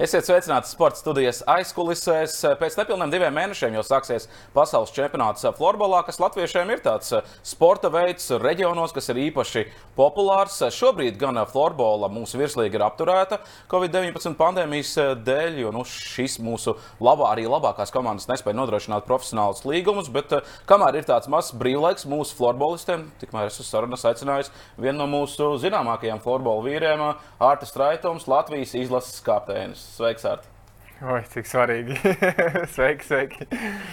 Esiet sveicināti sporta studijas aizkulisēs. Pēc nepilniem diviem mēnešiem jau sāksies pasaules čempionāts florbolā, kas latviešiem ir tāds sporta veids reģionos, kas ir īpaši populārs. Šobrīd gan florbola mūsu virslīga ir apturēta Covid-19 pandēmijas dēļ, jo nu, šis mūsu labā, arī labākās komandas nespēja nodrošināt profesionālus līgumus, bet kamēr ir tāds mazs brīvlaiks mūsu florbolistiem, tikmēr es uz sarunas aicinājis vienu no mūsu zināmākajiem florbola vīriem, Ārtis Traitums, Latvijas izlases kapteinis. Sveiks, Arti! Oi, cik svarīgi. sveiki, sveiki.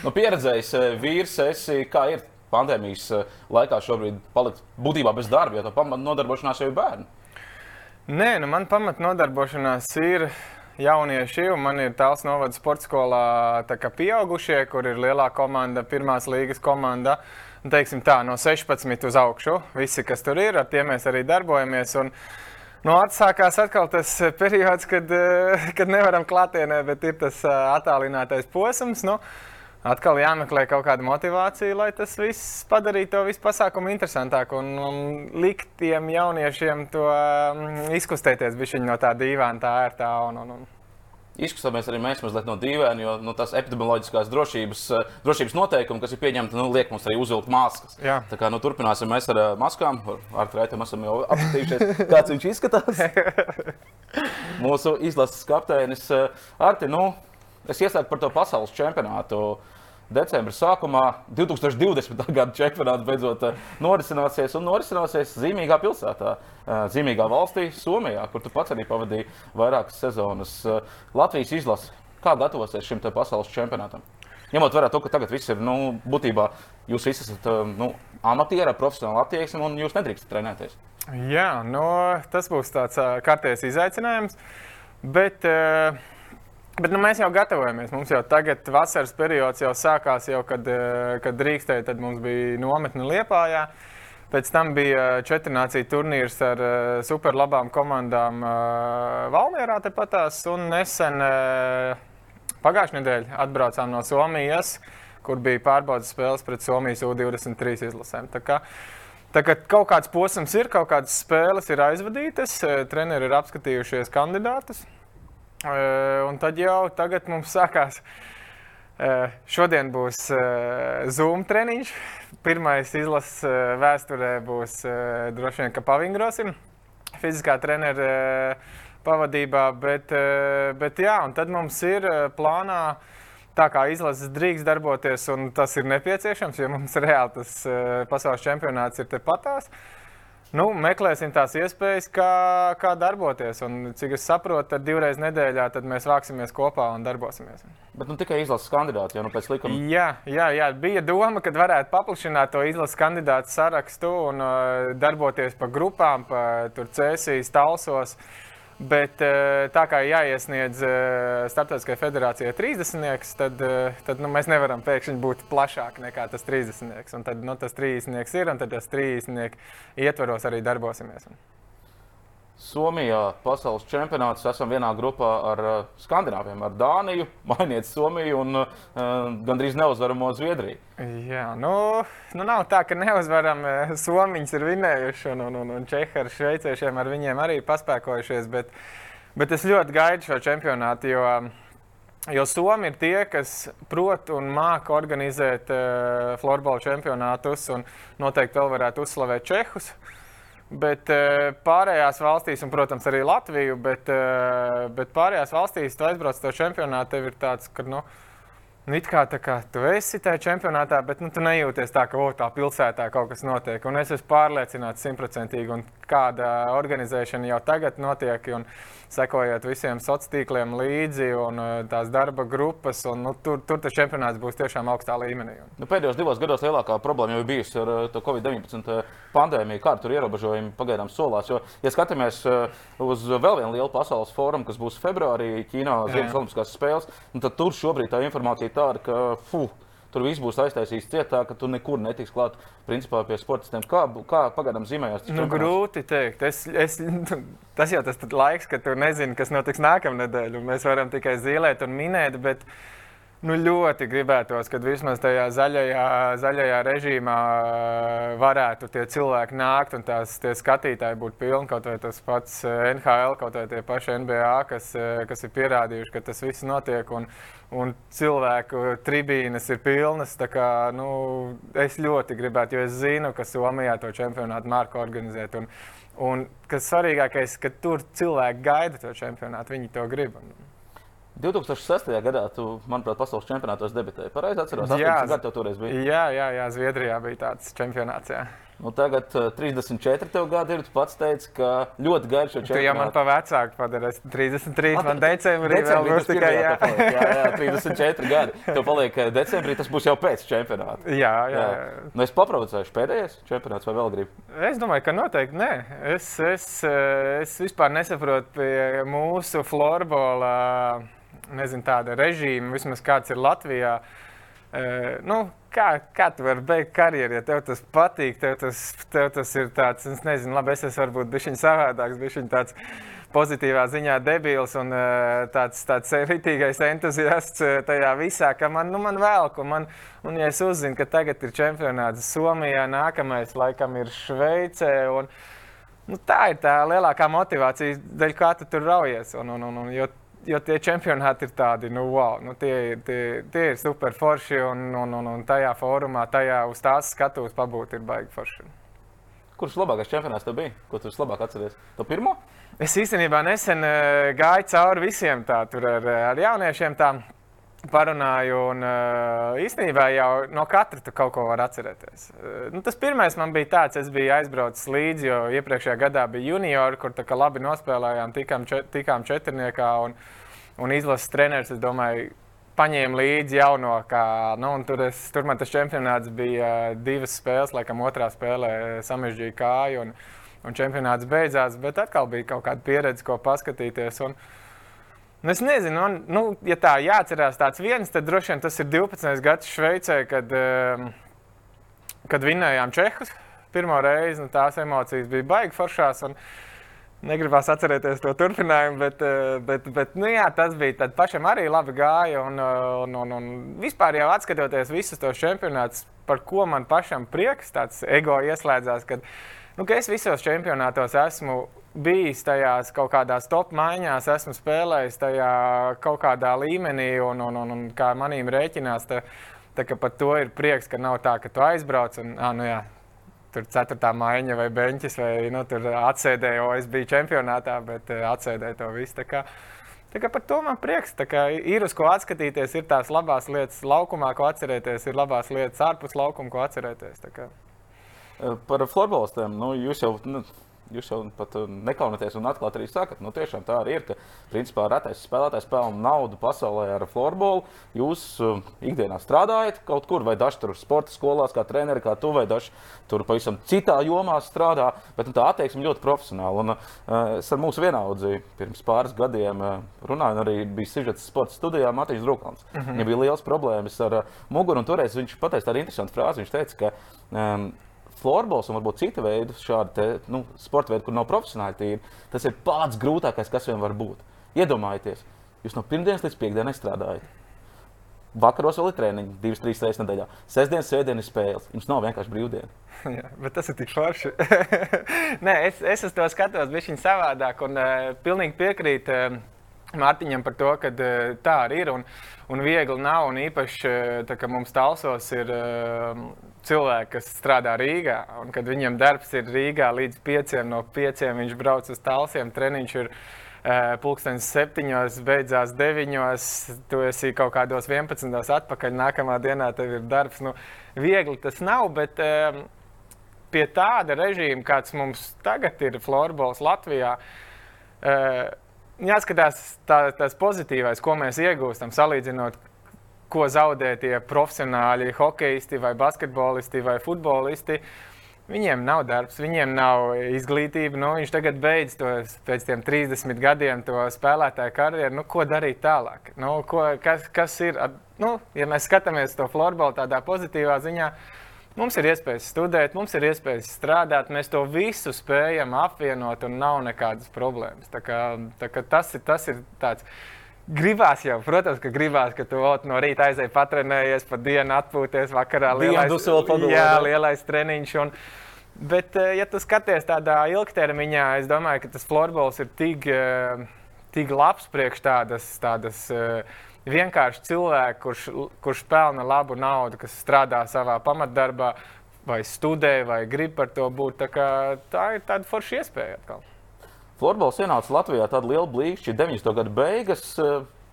Nu, pieredzējis eh, vīrs, esi, kā ir pandēmijas eh, laikā šobrīd palikt būtībā bez darba, jo tā pamat nodarbošanās jau ir bērni. Nē, nu man pamat nodarbošanās ir jaunieši. Man ir tāls novads sporta skolā, pieaugušie, kur ir lielā komanda, pirmās līgas komanda. Teiksim tā, no 16 uz augšu. Visi, kas tur ir, ar tiem mēs arī darbojamies. Un, uh, Nu, atsākās atkal tas eh, periods, kad, eh, kad nevaram klātienē, bet ir tas eh, attālinātais posms. Nu, atkal jāmeklē kaut kāda motivācija, lai tas viss padarītu to visu pasākumu interesantāku un, un likt tiem jauniešiem to um, izkustēties no tā dīvaina, tā ērtā. Un, un, un izkusamies arī mēs mazliet no dīvaina, jo nu, tas epidemioloģiskās drošības, eh, drošības noteikumi, kas ir pieņemti, nu, liek mums arī uzvilkt maskas. Jā. Tā kā nu, turpināsim mēs ar uh, maskām. Ar Traitam esam jau apskatījušies, kāds viņš izskatās. Mūsu izlases kapteinis uh, Arti, nu, es iesāku par to pasaules čempionātu. Uh, decembra sākumā 2020. gada čempionāts beidzot eh, norisināsies un norisināsies zīmīgā pilsētā, eh, zīmīgā valstī, Somijā, kur tu pats arī pavadīji vairākas sezonas. Eh, Latvijas izlase, kā gatavosies šim pasaules čempionātam? Ņemot vērā to, ka tagad viss ir, nu, būtībā jūs visi esat nu, amatieri, profesionāli attieksmi un jūs nedrīkstat trenēties. Jā, nu, tas būs tāds kārtējs izaicinājums. Bet, uh, Bet nu, mēs jau gatavojamies. Mums jau tagad vasaras periods jau sākās, jau, kad, eh, kad drīkstēja. Tad mums bija nometne Liepājā. Pēc tam bija četru nāciju turnīrs ar uh, superlabām komandām uh, Valmjerā tepatās. Un nesen pagājušajā nedēļā atbraucām no Somijas, kur bija pārbaudas spēles pret Somijas U23 izlasēm. Tā kā kaut kāds posms ir, kaut kādas spēles ir aizvadītas, treneri ir apskatījušies kandidātus. Un tad jau tagad mums sākās. Šodien būs Zoom treniņš. Pirmais izlases vēsturē būs droši vien, ka pavingrosim fiziskā trenera pavadībā. Bet, bet jā, un tad mums ir plānā tā kā izlases drīkst darboties, un tas ir nepieciešams, jo mums reāli tas pasaules čempionāts ir tepatās. Nu, meklēsim tās iespējas, kā, kā darboties. Un, cik es saprotu, tad divreiz nedēļā tad mēs vāksimies kopā un darbosimies. Bet nu, tikai izlases kandidāti jau nu, pēc likuma. Jā, jā, jā, bija doma, ka varētu paplašināt to izlases kandidātu sarakstu un uh, darboties pa grupām, pa Cēsīs, Talsos. Uh, Bet eh, tā kā jāiesniedz eh, Startautiskajai federācijai 30, tad, eh, tad nu, mēs nevaram pēkšņi būt plašāki nekā tas 30. Un tad nu, tas 30 ir, un tad tas 30 ietvaros arī darbosimies. Somijā pasaules čempionāts esam vienā grupā ar uh, Skandināviem, ar Dāniju, Mainiet Somiju un uh, gandrīz neuzvaramo Zviedriju. Jā, nu, nu nav tā, ka neuzvaram. Eh, Somijas ir vinējuši un, un, un, un Čehi ar šveiciešiem ar viņiem arī paspēkojušies. Bet, bet es ļoti gaidu šo čempionātu, jo, jo Somija ir tie, kas prot un māca organizēt uh, florbola čempionātus un noteikti vēl varētu uzslavēt Čehus. Uh, Bet uh, pārējās valstīs, un, protams, arī Latviju, bet, uh, bet pārējās valstīs, tu aizbrauc to čempionātu, tev ir tāds, ka, nu, nu it kā, kā tu esi tajā čempionātā, bet nu, tu nejūties tā, ka oh, tā pilsētā kaut kas notiek. Un es esmu pārliecināts simtprocentīgi, un kāda organizēšana jau tagad notiek. Un, sekojot visiem sociāliem tīkliem līdzi un uh, tās darba grupas. Un, nu, tur, tur tas čempionāts būs tiešām augstā līmenī. Nu, pēdējos divos gados lielākā problēma jau ir bijusi ar uh, Covid-19 uh, pandēmiju, kāda tur ierobežojumi pagaidām solās. Jo, ja skatāmies uz vēl vienu lielu pasaules fórumu, kas būs februārī Ķīnā, Ziemas Olimpiskās spēles, nu, tad tur šobrīd tā informācija ir tāda, ka. Fuh, tur viss būs aiztaisīts cietā, ka tu nekur netiks klāt principā, pie sportistiem. Kā, kā pagaidām zīmējās? Nu, grūti teikt. Es, es, tas jau tas laiks, kad tu nezini, kas notiks nākamā nedēļa. Mēs varam tikai zīmēt un minēt. Bet... Nu, ļoti gribētos, ka vismaz tajā zaļajā, zaļajā režīmā varētu tie cilvēki nākt un tās skatītāji būtu pilni. Kaut vai tas pats NHL, kaut vai tie paši NBA, kas, kas ir pierādījuši, ka tas viss notiek. Un, un cilvēku tribīnes ir pilnas. Kā, nu, es ļoti gribētu, jo es zinu, ka Somijā to čempionātu mārku organizēt. Un, un kas svarīgākais, ka tur cilvēki gaida to čempionātu, viņi to grib. Un, 2006. gadā, tu, manuprāt, pasaules čempionātos debitēji. Pareizi atceros, jā, gadu tev toreiz bija. Jā, jā, jā, Zviedrijā bija tāds čempionāts. Jā. Nu, tagad uh, 34 tev gadi ir. Tu pats teici, ka ļoti gari šo čempionātu. Tu jau man pa vecāku padarīsi. 33, At, man decembrī, vēl būs tikai jā. Paliek, jā, jā, 34 gadi. Tev paliek decembrī, tas būs jau pēc čempionāta. Jā, jā. jā. Nu, es paprovocēšu pēdējais čempionāts vai vēl gribu? Es domāju, ka noteikti nē. Es, es, es vispār nesaprotu pie mūsu florbola nezinu, tāda režīma, vismaz kāds ir Latvijā. Uh, nu, kā, kā tu vari beigt karjeru, ja tev tas patīk, tev tas, tev tas ir tāds, es nezinu, labi, es esmu varbūt bijis savādāks, bijis tāds pozitīvā ziņā debils un uh, tāds, tāds ritīgais entuziasts tajā visā, ka man, nu, man vēl, ko man, un ja es uzzinu, ka tagad ir čempionāts Somijā, nākamais laikam ir Šveicē, un nu, tā ir tā lielākā motivācija, dēļ kā tu tur raujies, un, un, un, un jo jo tie čempionāti ir tādi, nu, wow, nu, tie, tie, tie ir super forši. Un, un, un, un tajā fórumā, tajā uz tās skatuves pabūt ir baigi forši. Kurš labākais čempionāts tev bija? Ko tu vislabāk atceries? To pirmo? Es īstenībā nesen uh, gāju cauri visiem tā, ar, ar jauniešiem. Tā parunāju, un uh, īstenībā jau no katra tu kaut ko var atcerēties. Uh, nu, tas pirmais man bija tāds, es biju aizbraucis līdzi, jo iepriekšējā gadā bija juniori, kur labi nospēlējām, tikām, čet, tikām četrniekā, un, un izlases treneris, es domāju, paņēma līdzi jauno, kā, nu, un tur, es, tur man tas čempionāts bija uh, divas spēles, laikam otrā spēlē samežģīja kāju, un, un čempionāts beidzās, bet atkal bija kaut kāda pieredze, ko paskatīties. Un, Nu, es nezinu, man, nu, ja tā jāatcerās tāds viens, tad droši vien tas ir 12. gads Šveicē, kad, um, kad vinnējām Čehus. Pirmo reizi nu, tās emocijas bija baigi foršās. Negribās atcerēties to turpinājumu, bet, eh, bet, bet nu, jā, tas bija. Tad pašam arī labi gāja. Un, eh, un, un, un vispār jau atskatoties visus tos čempionātus, par ko man pašam prieks, tāds ego ieslēdzās, kad nu, es visos čempionātos esmu bijis tajās kaut kādās top maiņās, esmu spēlējis tajā kaut kādā līmenī, un, un, un, un kā manīm rēķinās, tā, tā, ka par to ir prieks, ka nav tā, ka tu aizbrauc un, ah, nu jā, tur ceturtā maiņa vai beņķis, vai nu, tur atsēdēju, jo es biju čempionātā, bet atsēdēju to visu. Tā kā, tā kā par to man prieks. Ir uz ko atskatīties, ir tās labās lietas laukumā, ko atcerēties, ir labās lietas ārpus laukuma, ko atcerēties. Par florbolistiem, nu, jūs jau. Nu Jūs jau pat uh, nekaunaties un atklāti arī sakat, nu tiešām tā arī ir, ka principā retais spēlētājs pelna naudu pasaulē ar florbolu. Jūs uh, ikdienā strādājat kaut kur, vai daži tur sporta skolās, kā treneri, kā tu, vai daži tur pavisam citā jomā strādā, bet nu, tā attieksme ļoti profesionāla. Un, uh, es ar mūsu vienaudzi pirms pāris gadiem uh, runāju, un arī bija sižets sporta studijā Matīs Drukals. Mm -hmm. Viņam bija liels problēmas ar uh, muguru, un toreiz viņš pateica tādu interesantu frāzi. Viņš teica, ka um, florbols un varbūt cita veida šādi nu, sporta veidi, kur nav profesionāli tīri, tas ir pats grūtākais, kas vien var būt. Iedomājieties, jūs no pirmdienas līdz piekdienai strādājat. Vakaros vēl ir treniņi, divas, trīs reizes nedēļā. Sestdienas, svētdienas spēles. Jums nav vienkārši brīvdiena. Jā, bet tas ir tik forši. Nē, es, es uz to skatos, bija viņa savādāk un uh, pilnīgi piekrītu. Uh, Mārtiņam par to, ka uh, tā arī ir un, un viegli nav. Un īpaši, tā, ka mums talsos ir uh, cilvēki, kas strādā Rīgā, un kad viņam darbs ir Rīgā līdz pieciem, no pieciem viņš brauc uz talsiem, treniņš ir uh, pulkstenis septiņos, beidzās deviņos, tu esi kaut kādos vienpadsmitos atpakaļ, nākamā dienā tev ir darbs. Nu, viegli tas nav, bet uh, pie tāda režīma, kāds mums tagad ir Florbols Latvijā, jāskatās tā, tas pozitīvais, ko mēs iegūstam, salīdzinot ko zaudē tie profesionāļi, hokeisti, vai basketbolisti vai futbolisti. Viņiem nav darbs, viņiem nav izglītība. Nu, viņš tagad beidz to pēc tiem 30 gadiem, to spēlētāju karjeru. Nu, ko darīt tālāk? Nu, ko, kas, kas ir? Nu, ja mēs skatāmies to floorbola tādā pozitīvā ziņā, mums ir iespējas studēt, mums ir iespējas strādāt. Mēs to visu spējam apvienot un nav nekādas problēmas. Tā kā, tā kā tas ir, tas ir tāds gribās jau, protams, ka gribās, ka tu ot, no rīta aizēji patrenējies, pa dienu atpūties, vakarā lielais, jā, lielais treniņš. Un, bet, eh, ja tu skaties tādā ilgtermiņā, es domāju, ka tas florbols ir tik, eh, tik labs priekš tādas. tādas eh, vienkārši cilvēku, kurš, kurš pelna labu naudu, kas strādā savā pamatdarbā, vai studē, vai grib par to būt. Tā, tā ir tāda forša iespēja atkal. Florbols ienāca Latvijā tāda liela blīkšķi 90. gada beigas.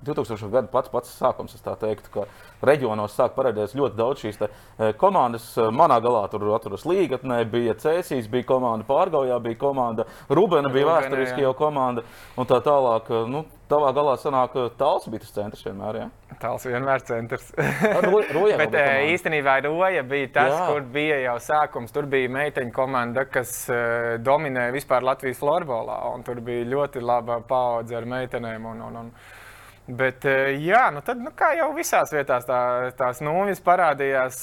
2000. gada pats, pats sākums, es tā teiktu, ka reģionos sāk parādīties ļoti daudz šīs te, eh, komandas. Manā galā tur atrodas Līgatnē, bija Cēsīs, bija komanda Pārgaujā, bija komanda Rubena, bija vēsturiski jau komanda un tā tālāk. Nu, tavā galā sanāk, tāls bija tas centrs vienmēr. Ja? Tāls vienmēr centrs. Roja Bet īstenībā Roja bija tas, Jā. kur bija jau sākums. Tur bija meiteņu komanda, kas uh, dominēja vispār Latvijas florbolā. Tur bija ļoti laba paudze ar meitenēm. Un, un, un, Bet, eh, jā, nu tad, nu, kā jau visās vietās, tā, tās nūjas parādījās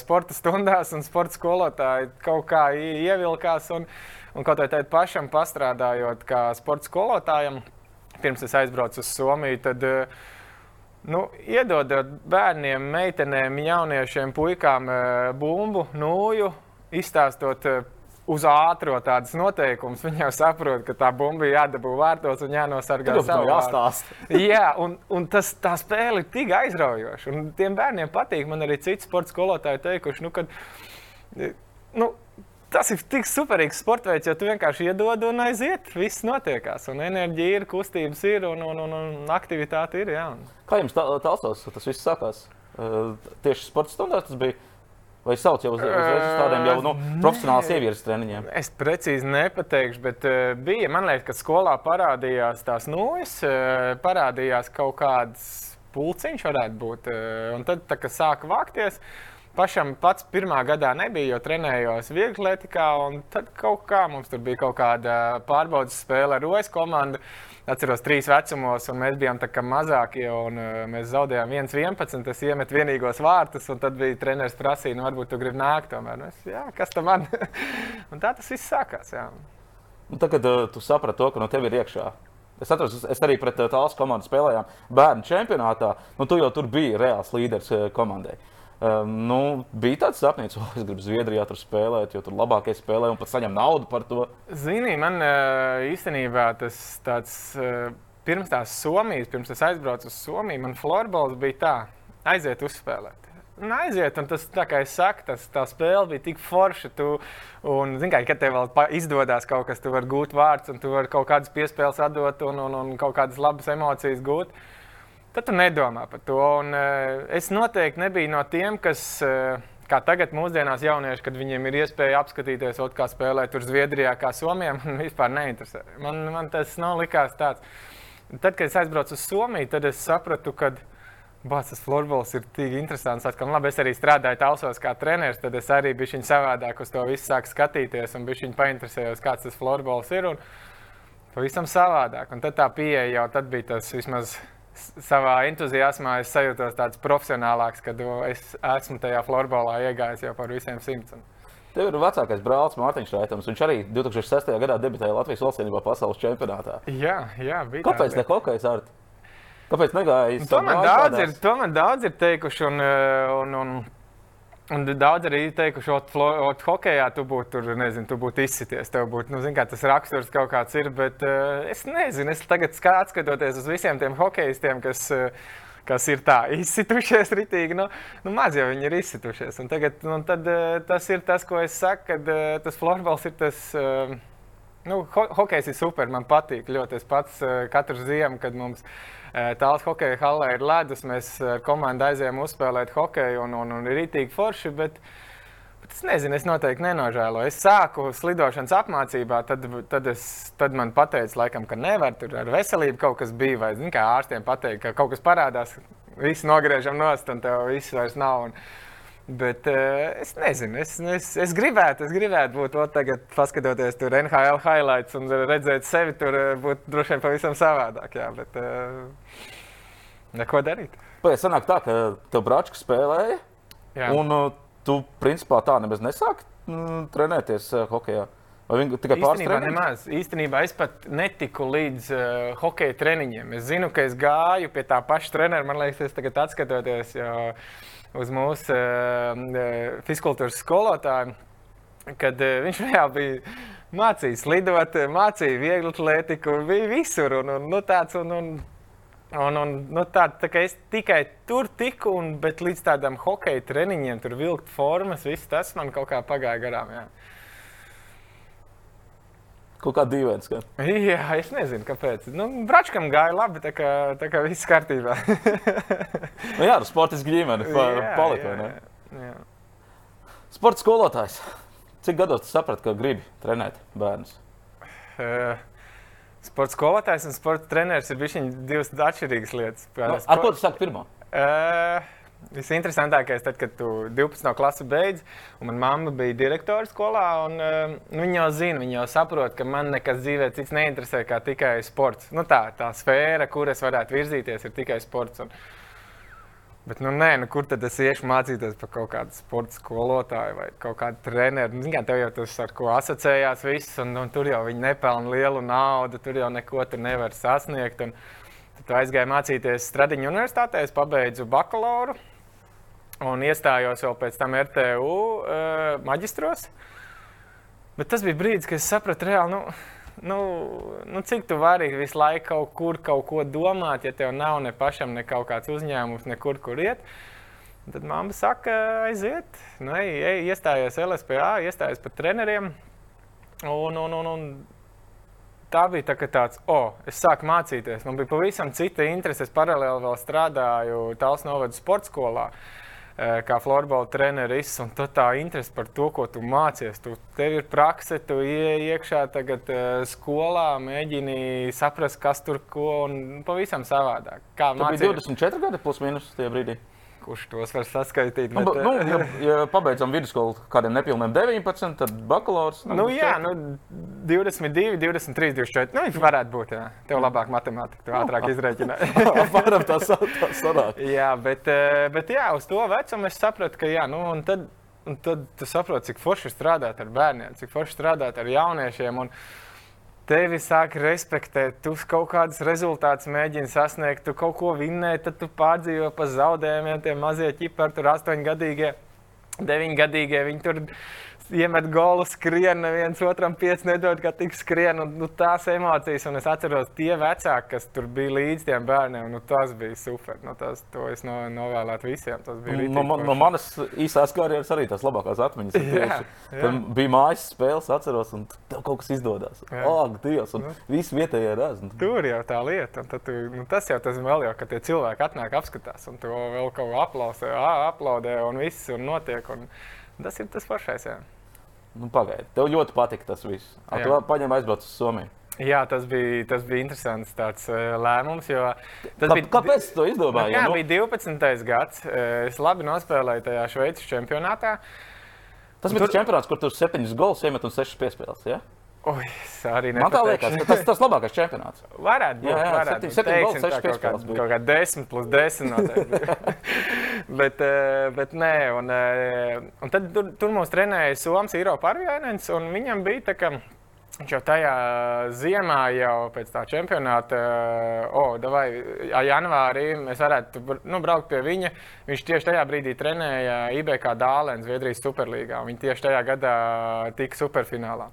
sporta stundās, un sporta skolotāji kaut kā ievilkās. Un, un kaut kā pašam pastrādājot, kā sporta skolotājam, pirms es aizbraucu uz Somiju, tad uh, Nu, iedodot bērniem, meitenēm, jauniešiem, puikām eh, bumbu, nūju, izstāstot eh, uz ātrumu tādas noteikumus, viņi jau saprot, ka tā bumba ir jādabū vārtos un jānosargā savu jāstāst. Jā, un, un tas, tā spēle ir tik aizraujoša. Un tiem bērniem patīk. Man arī citi sporta skolotāji teikuši, nu, ka nu, tas ir tik superīgs sports veids, jo tu vienkārši iedod un aiziet. Viss notiekās, un enerģija ir, kustības ir, un, un, un, un aktivitāte ir. Jā. Kā jums tālstos tas viss sākās? Uh, tieši sporta stundās tas bija. Vai sauc jau uz, uz, tādiem jau nu, profesionāliem sievietes treniņiem? Es precīzi nepateikšu, bet bija. Man liekas, ka skolā parādījās tās nūjas, uh, parādījās kaut kāds pulciņš, varētu būt. Un tad, tā, kad sāka vākties, pašam pats pirmā gadā nebija, jo trenējos vieglatlētikā. Tad kaut kā mums tur bija kaut kāda pārbaudas spēle ar OS komandu. Atceros, trīs vecumos, un mēs bijām mazākie. Un, uh, mēs zaudējām 1-11. Es iemetu vienīgos vārtus, un tad bija treneris prasīja, nu, varbūt tu gribi nākt. Tomēr. Nu, es, jā, kas tam man? un tā tas viss sākās. Jā. Un tagad uh, tu saprati to, ka no tevis ir iekšā. Es atceros, es arī pret uh, tālu komandu spēlējām bērnu čempionātā. Nu, tu jau tur biji reāls līderis komandai. Um, nu, bija tāds sapnis, ka oh, es gribu Zviedrijā tur spēlēt, jo tur labākie spēlē un pat saņem naudu par to. Zini, man uh, īstenībā tas tāds. Uh, pirms tās Somijas, pirms es aizbraucu uz Somiju, man florbols bija tā, aiziet uzspēlēt. Un aiziet, un tas, kā es saku, tas, tā spēle bija tik forša. Tu, un, kā, kad tev vēl izdodas kaut kas, tu vari gūt vārdus, un tu vari kaut kādas piespēles atdot, un, un, un kaut kādas labas emocijas gūt. Uh, tad tu nedomā par to. Un, uh, es noteikti nebiju no tiem, kas. Uh, Kā tagad, mūsdienās, jaunieši, kad viņiem ir iespēja apskatīties, ot, kā spēlē tur Zviedrijā, kā Somijā, man vispār neinteresē. Man, man tas nav likās tāds. Tad, kad es aizbraucu uz Somiju, tad es sapratu, ka Bācis, florbols ir tik interesants. Atkal, labi, es arī strādāju Tausos kā treneris, tad es arī biju viņa savādāk uz to visu sāku skatīties un biju viņa painteresējos, kāds tas florbols ir. Un pavisam savādāk. Un tad tā pieeja jau tad bija tas vismaz savā entuziasmā es sajūtos tāds profesionālāks, kad es esmu tajā florbolā iegājis jau par visiem simtiem. Tev ir vecākais brālis Mārtiņš Raitams. Viņš arī 2006. gadā debitēja Latvijas valstsvienībā pasaules čempionātā. Jā, jā bija. Kāpēc ne hokejs ar? Kāpēc negāja? To man, daudz ir, to man daudz ir teikuši. Un, un, un, Un daudz arī teikuši, ka hokeja tu būtu tur, nezinu, tu būtu izsities. Tev būtu, nu, zin, kā tas raksturs kaut kāds ir, bet uh, es nezinu, es tagad skatoties uz visiem tiem hokeistiem, kas, uh, kas ir tā izsitušies ritīgi, nu, nu maz jau viņi ir izsitušies. Un tagad, nu, tad, uh, tas ir tas, ko es saku, kad tas floorbols ir tas. Nu, ho hokejs ir super, man patīk ļoti. Es pats katru ziemu, kad mums uh, tālāk hokeja halē ir ledus, mēs ar uh, komandu aizējām uzspēlēt hokeju un, un, un ir rītīgi forši. Bet, bet es nezinu, es noteikti nenožēloju. Es sāku slidošanas apmācībā, tad, tad, es, tad man teica, laikam, ka nevar tur ar veselību kaut kas bija. Vai zin, kā ārstiem pateikt, ka kaut kas parādās, viss nogriežam nost un tev viss vairs nav. Un, Bet uh, es nezinu, es, es, es gribētu, es gribētu būt to tagad, paskatoties tur NHL highlights un redzēt sevi tur, eh, būt droši vien pavisam savādāk. Jā, bet uh, neko darīt. Pēc tam sanāk tā, ka tev brāčka spēlēja, jā. un uh, tu principā tā nemaz nesāki mm, trenēties uh, hokeja. Vai viņi tikai pārspēja? Nemaz. Īstenībā es pat netiku līdz uh, hokeja treniņiem. Es zinu, ka es gāju pie tā paša trenera. Man liekas, es tagad atskatoties uz mūsu uh, fiskultūras skolotāju, kad uh, viņš bija mācījis lidot, mācīja vieglu atletiku, bija visur. Un, un, nu, tāds, un, un, Un, un, nu, tā, tā es tikai tur tiku, un, bet līdz tādam hokeja treniņiem, tur vilkt formas, viss tas man kaut kā pagāja garām. Jā. Kaut kā dīvains. Ka... Jā, es nezinu, kāpēc. Nu, Bračkam gāja labi, tā kā, tā kā viss kārtībā. nu, jā, palika. Jā, jā, jā. Sports skolotājs. Cik gados tu saprati, ka gribi trenēt bērnus? Uh, Sports skolotājs un sporta treneris ir divas atšķirīgas lietas. No, ar ko tu sāki pirmā? Uh, Visinteresantākais, tad, kad tu 12. klasi beidz, un manā mamma bija direktore skolā, un uh, viņa jau zina, viņa jau saprot, ka man nekas dzīvē cits neinteresē kā tikai sports. Nu, tā, tā sfēra, kur es varētu virzīties, ir tikai sports. Un, Bet, nu, nē, nu, kur tad es iešu mācīties par kaut kādu sporta skolotāju vai kaut kādu treneru? Nu, tev jau tas ar ko asociējās viss, un, un tur jau viņi nepelna lielu naudu, tur jau neko tur nevar sasniegt. Un, tad aizgāju mācīties Stradiņu universitātē, es pabeidzu bakalauru un iestājos vēl pēc tam RTU uh, maģistros. Bet tas bija brīdis, kad es sapratu reāli. Nu, nu, nu, cik tu vari visu laiku kaut kur kaut ko domāt, ja tev nav ne pašam ne kaut kāds uzņēmums, nekur, kur iet. Tad mamma saka, aiziet, nu, ej, ej, iestājies LSPA, iestājies par treneriem. Un, un, un, un tā bija tā, tāds, oh, es sāku mācīties. Man bija pavisam cita interese. Es paralēli vēl strādāju Tāls novada sporta skolā. Uh, kā florbola treneris, un tā interese par to, ko tu mācies. Tu, tev ir prakse, tu iekšā tagad uh, skolā, mēģini saprast, kas tur ko, un pavisam savādāk. Kā mācīties? 24 gadi plus mīnus tajā brīdī. Kurš tos var saskaitīt? Nu, bet, nu, ja, ja pabeidzam vidusskolu kādiem nepilniem 19, tad bakalaurs. Nu, nu jā, nu, 22, 23, 24. Nu, varētu būt. Jā. Tev labāk matemātika, tu ātrāk nu, izrēķināji. Apmēram tā, tā sanāk. jā, bet, eh, bet jā, uz to vecumu es sapratu, ka jā, nu, un tad, un tad tu saproti, cik forši strādāt ar bērniem, cik forši strādāt ar jauniešiem. Un, tevi sāk respektēt, tu kaut kādus rezultātus mēģini sasniegt, tu kaut ko vinnēt, tad tu pārdzīvo pa zaudējumiem, tie mazie ķipari, tur astoņgadīgie, deviņgadīgie. Viņi tur iemet golu, skrien, neviens otram pieci nedod, kā tik skrien. Un, nu, tās emocijas, un es atceros tie vecāki, kas tur bija līdz tiem bērniem, nu, tas bija super. Nu, tas, to es no, novēlētu visiem. No, no, no manas īsās karjeras arī tās labākās atmiņas. Jā, jā. Bija mājas spēles, atceros, un tev kaut kas izdodas. Ak, Dievs, un nu. visi vietējie redz. Tur jau tā lieta, un tu, nu, tas jau tas vēl jau, ka tie cilvēki atnāk apskatās, un tu vēl kaut ko aplausē, aplaudē, un viss un notiek. Un tas ir tas foršais. Jā. Nu, Pagaidi, tev ļoti patika tas viss. Tu paņēmi aizbraukt uz Somiju. Jā, tas bija, tas bija interesants tāds, uh, lēmums. Kā, bija, kāpēc tu to izdomāji? Jā, nu? bija 12. gads. Uh, es labi nospēlēju tajā Šveices čempionātā. Tas bija tur... čempionāts, kur tu septiņus golus iemet un sešas piespēles. Ja? Oi, Man tā liekas, ka tas ir tas labākais čempionāts. Varētu būt. Jā, jā, varētu 7, 7 gols, 6 piespēles. Kaut kā, kā 10 plus 10 noteikti. bet, eh, bet nē, un, eh, un tad tur, tur mums trenēja Soms Īro Parvienens, un viņam bija tā, ka viņš jau tajā ziemā, jau pēc tā čempionāta, oh, davai, janvārī mēs varētu nu, braukt pie viņa. Viņš tieši tajā brīdī trenēja IBK Dālēns Zviedrijas Superlīgā. Viņi tieši tajā gadā tika superfinālā.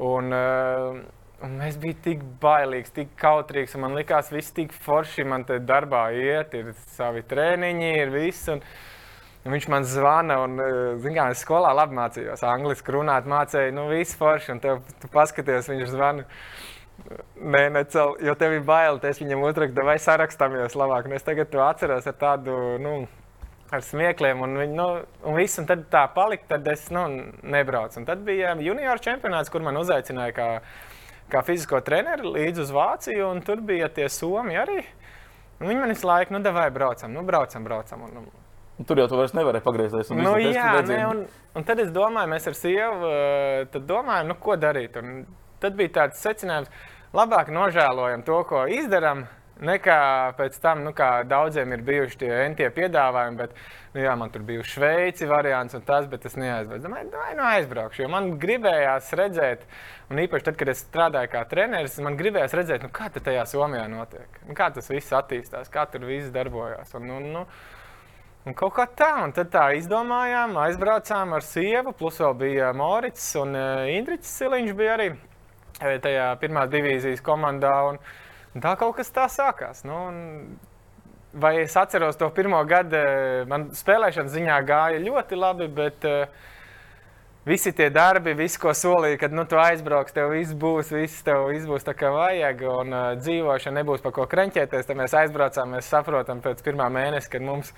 Un, uh, Un es biju tik bailīgs, tik kautrīgs. Man liekas, viss tik forši man te darbā iet, ir savi treniņi, ir viss. Un, un viņš man zvana, un, eh, kā, es skolā labi mācījos, angļuiski runāt, mācīju, nu, viss forši. Un tev, tu paskaties, viņš zvana. Nē, necel, jo tev ir bail, es viņam uzrakstu, vai sarakstāmies labāk. Un es tagad to atceros ar tādu, nu, ar smiekliem, un, viņi, nu, un viss, un tad tā palika, tad es nu, nebraucu. Un tad bija junior čempionāts, kur man uzaicināja kā, kā fizisko treneri līdz uz Vāciju, un tur bija tie somi arī. Un viņi man visu laiku, nu, devai braucam, nu, braucam, braucam. Un, un, Tur jau tu vairs nevarēji pagriezties. Nu, jā, ne, un, un tad es domāju, mēs ar sievu eh, domājam, nu, ko darīt. Un tad bija tāds secinājums, labāk nožēlojam to, ko izdarām, nekā pēc tam, nu, kā daudziem ir bijuši tie entie piedāvājumi. Bet, nu, jā, man tur bija Šveici variants un tas, bet es neaizbraucu. Domāju, vai nu aizbraukšu, jo man gribējās redzēt, un īpaši tad, kad es strādāju kā treneris, man gribējās redzēt, nu, kā tas tajā Somijā notiek, nu, kā tas viss attīstās, kā tur viss darbojas. Un, un, nu, Un kaut kā tā, un tad tā izdomājām, aizbraucām ar sievu, plus vēl bija Morits un uh, Indričs Siliņš bija arī eh, tajā pirmās divīzijas komandā. Un, un tā kaut kas tā sākās. Nu, un, vai es atceros to pirmo gadu, eh, man spēlēšanas ziņā gāja ļoti labi, bet uh, visi tie darbi, viss, ko solīja, kad nu, tu aizbrauks, tev viss būs, viss tev viss būs tā kā vajag, un uh, dzīvošana nebūs par ko krenķēties. Tad mēs aizbraucām, mēs saprotam pēc pirmā mēneša, kad mums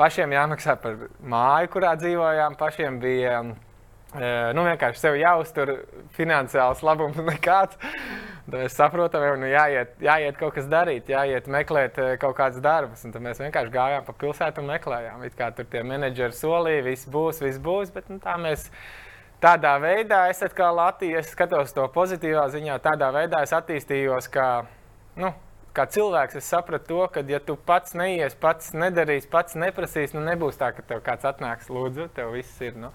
pašiem jāmaksā par māju, kurā dzīvojām, pašiem bija e, nu, vienkārši sev jāuztur finansiāls labums nekāds. Tad mēs saprotam, ka nu, jāiet, jāiet kaut kas darīt, jāiet meklēt kaut kādas darbus. Tad mēs vienkārši gājām pa pilsētu un meklējām. It kā tur tie menedžeri solīja, viss būs, viss būs. Bet nu, tā mēs tādā veidā, es atkal Latvijas, skatos to pozitīvā ziņā, tādā veidā es attīstījos. Kā, nu, kā cilvēks, es sapratu to, ka, ja tu pats neies, pats nedarīsi, pats neprasīsi, nu nebūs tā, ka tev kāds atnāks, lūdzu, tev viss ir. Nu.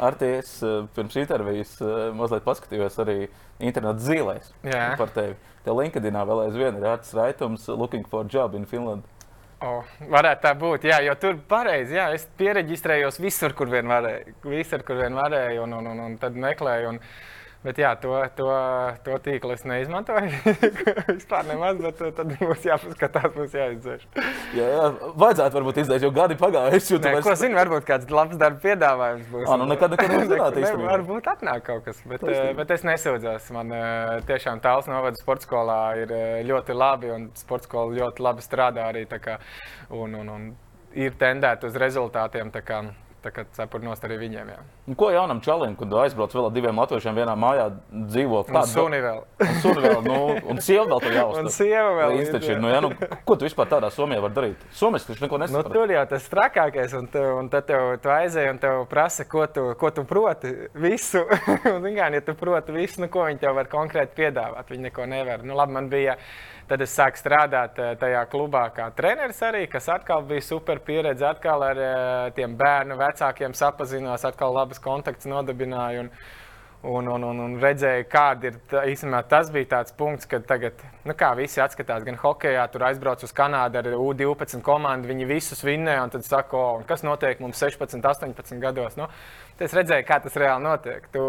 Ar ties eh, pirms intervijas eh, mazliet paskatījos arī internetā zīlēs par tevi. Te LinkedInā vēl aizvien ir Arts Raitums, looking for job in Finland. Oh, varētu tā būt, jā, jo tur pareizi, jā, es pieregistrējos visur, kur vien varēju, visur, kur vien varēju, un, un, un, un tad meklēju. Un, Bet jā, to, to, to tīklu es neizmantoju. Vispār nemaz, bet tad mums jāpaskatās, mums jāizdzēš. jā, jā, vajadzētu varbūt izdzēst, jo gadi pagājuši. Nē, mēs... Ko zinu, varbūt kāds labs darba piedāvājums būs. Ah, nu nekad, nekad nezināt īstenībā. Varbūt atnāk kaut kas, bet, Taisnība. bet es nesūdzos. Man tiešām tāls novada sporta skolā ir ļoti labi un sporta skola ļoti labi strādā arī. Kā, un, un, un ir tendēta uz rezultātiem. Tā kā cepuri nost arī viņiem. Jā. Un ko jaunam čalim, kad aizbrauc vēl ar diviem latviešiem vienā mājā, dzīvo kādā suni vēl? Un suni vēl, nu, un sieva vēl tur jāuzsver. Un sieva vēl. Ir, nu, jā, nu, ko tu vispār tādā Somijā var darīt? Somijas taču neko nesaprot. Nu, tur jau tas trakākais, un, tev, un tad tev tu aizēj un tev prasa, ko tu, ko tu proti visu. un, kā, ja tu proti visu, nu, ko viņi tev var konkrēti piedāvāt, viņi neko nevar. Nu, labi, man bija Tad es sāku strādāt eh, tajā klubā kā treneris arī, kas atkal bija super pieredze. Atkal ar eh, tiem bērnu vecākiem sapazinos, atkal labas kontakts nodibināju. Un, Un, un, un, un redzēju, kāda ir tā, īstenībā tas bija tāds punkts, kad tagad, nu, kā visi atskatās, gan hokeja, tur aizbrauc uz Kanādu ar U12 komandu, viņi visus vinnēja, un tad saka, o, kas notiek mums 16, 18 gados. Nu, es redzēju, kā tas reāli notiek. Tu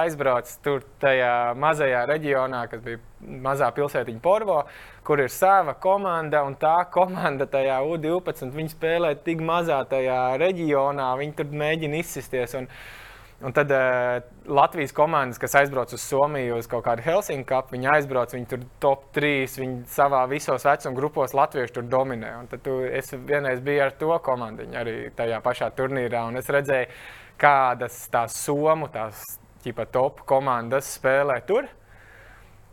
aizbrauc tur tajā mazajā reģionā, kas bija mazā pilsētiņa Porvo, kur ir sava komanda, un tā komanda tajā U12, viņi spēlē tik mazā tajā reģionā, viņi tur mēģina izsisties. Un, Un tad uh, Latvijas komandas, kas aizbrauc uz Somiju, uz kaut kādu Helsinku kapu, viņi aizbrauc, viņi tur top 3, viņi savā visos vecuma grupos latvieši tur dominē. Un tad tu, es vienreiz biju ar to komandu arī tajā pašā turnīrā, un es redzēju, kādas tās Somu, tās ķipa top komandas spēlē tur.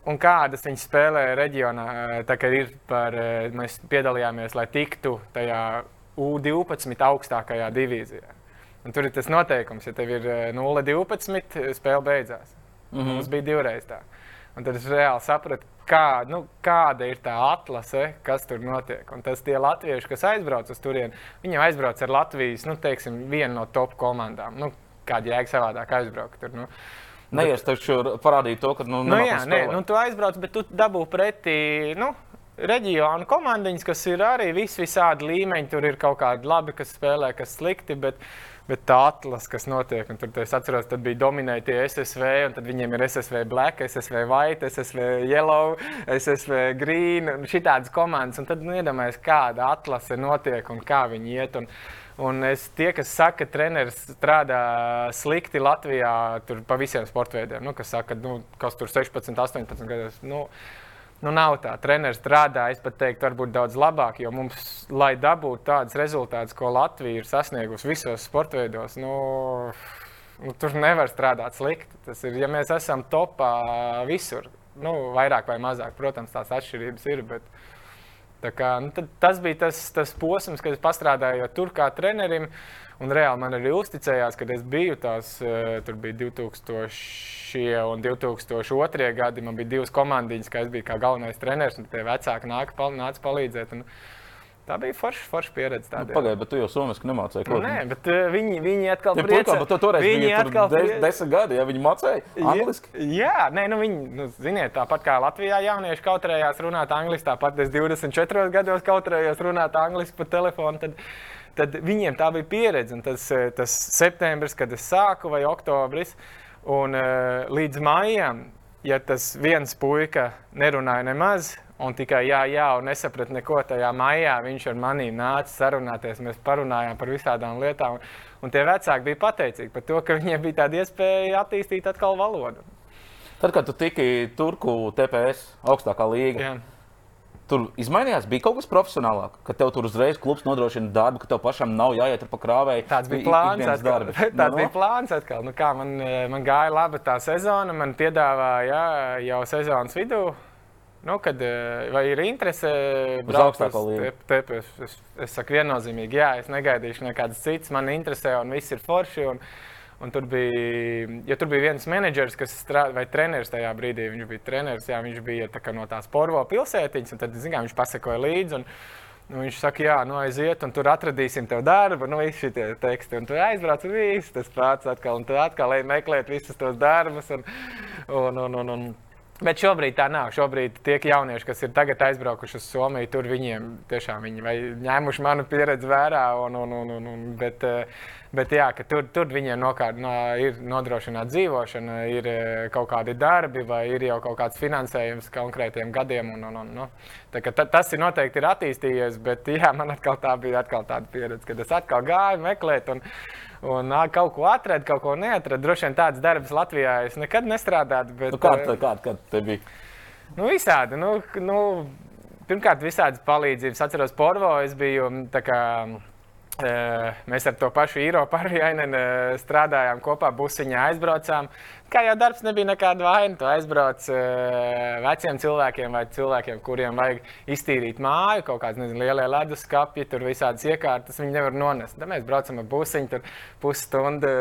Un kādas viņas spēlē reģionā, tā kā ir par, eh, mēs piedalījāmies, lai tiktu tajā U12 augstākajā divīzijā. Un tur ir tas noteikums, ja tev ir 0,12, eh, spēle beidzās. Mm -hmm. Mums bija divreiz tā. Un tad es reāli sapratu, kā, nu, kāda ir tā atlase, kas tur notiek. Un tas tie latvieši, kas aizbrauc uz turieni, viņi aizbrauc ar Latvijas, nu, teiksim, vienu no top komandām. Nu, kāda jēga savādāk aizbraukt tur. Nu. Neies taču parādīt to, ka, nu, nu jā, nē, nu, tu aizbrauc, bet tu dabū pretī, nu, reģionu komandiņas, kas ir arī vis visādi līmeņi. Tur ir kaut kādi labi, kas spēlē, kas slikti. Bet, Bet tā atlas, kas notiek, un tur es atceros, tad bija dominēti tie SSV, un tad viņiem ir SSV Black, SSV White, SSV Yellow, SSV Green, un šitādas komandas. Un tad nu, iedomājieties, kāda atlase notiek un kā viņi iet. Un, Un es tie, kas saka, ka treneris strādā slikti Latvijā, tur pa visiem sportveidiem, nu, kas saka, nu, kas tur 16, 18 gadus. Nu, Nu, nav tā. Treneris strādā, es pat teiktu, varbūt daudz labāk, jo mums, lai dabūtu tādus rezultātus, ko Latvija ir sasniegusi visos sporta veidos, nu, nu, tur nevar strādāt slikti. Tas ir, ja mēs esam topā visur, nu, vairāk vai mazāk, protams, tās atšķirības ir. Bet, Kā, nu, tas bija tas, tas posms, kad es pastrādāju tur kā trenerim. Un reāli man arī uzticējās, kad es biju tās, uh, tur bija 2000 un 2002 gadi. Man bija divas komandiņas, kā es biju kā galvenais treneris, un tie vecāki nāca pal palīdzēt. Un, Tā bija forša, forša pieredze. Nu, Pagaidiet, bet tu jau somiski nemācīji. Nu, nē, bet uh, viņi, viņi atkal bija. Priecā, bet tu toreiz viņi bija atkal des, desmit gadi, ja viņi mācīja angliski. Jā, jā nē, nu viņi, nu, ziniet, tāpat kā Latvijā jaunieši kautrējās runāt angliski, tāpat es 24 gados kautrējos runāt angliski pa telefonu. Tad, tad viņiem tā bija pieredze. Tas, eh, tas septembris, kad es sāku, vai oktobris, un uh, līdz maijam, ja tas viens puika nerunāja nemaz, Un tikai jā, jā, un nesapratu neko tajā maijā. Viņš ar mani nāca sarunāties. Mēs parunājām par visādām lietām. Un tie vecāki bija pateicīgi par to, ka viņiem bija tāda iespēja attīstīt atkal valodu. Tad, kad tu tiki Turku TPS augstākā līga, jā. tur izmainījās, bija kaut kas profesionālāk, ka tev tur uzreiz klubs nodrošina darbu, ka tev pašam nav jāiet pa krāvēju. Tāds bija plāns. Atkal. Tāds no, no? bija plāns atkal. Nu, kā, man, man gāja labi tā sezona, man piedāvāja jau sezonas vidū Nu, kad, eh, vai ir interese uz augstāko līniju? Es, es, es saku viennozīmīgi, jā, es negaidīšu nekādas citas. Man interesē, un viss ir forši. Un, un tur bija, ja tur bija viens menedžers, kas strādāja, vai treneris tajā brīdī, viņš bija treneris, jā, viņš bija tā no tās porvo pilsētiņas, un tad, zinām, viņš pasakoja līdzi. Un, Nu, viņš saka, jā, nu aiziet, un tur atradīsim tev darbu. Nu, visi šie teksti, un tu aizbrauc uz visu, tas pats atkal, un tu atkal ej meklēt visus tos darbus. Un, un, un, un, un, Bet šobrīd tā nav. Šobrīd tie jaunieši, kas ir tagad aizbraukuši uz Somiju, tur viņiem tiešām viņi ņēmuši manu pieredzi vērā. Un, un, un, un, un, bet, eh, bet jā, tur, tur viņiem nokārt, no, ir nodrošināta dzīvošana, ir eh, kaut kādi darbi vai ir jau kaut kāds finansējums konkrētiem gadiem. Un, un, un, nu. tā, ta, tas ir noteikti ir attīstījies, bet jā, man atkal tā bija atkal tāda pieredze, kad es atkal gāju meklēt. Un, un kaut ko atradu, kaut ko neatradu. Droši vien tāds darbs Latvijā es nekad nestrādātu. Bet, nu, kāda kā, kā te bija? Nu, visādi. Nu, nu, pirmkārt, visādas palīdzības. Atceros, Porvo es biju. Kā, Mēs ar to pašu īro pārvienu strādājām kopā, busiņā aizbraucām. Kā jau darbs nebija nekāda vaina, tu aizbrauc veciem cilvēkiem vai cilvēkiem, kuriem vajag iztīrīt māju, kaut kādas nezinu, lielie leduskapji, tur visādas iekārtas, viņi nevar nonest. Tad mēs braucam ar busiņu, tur pusstundu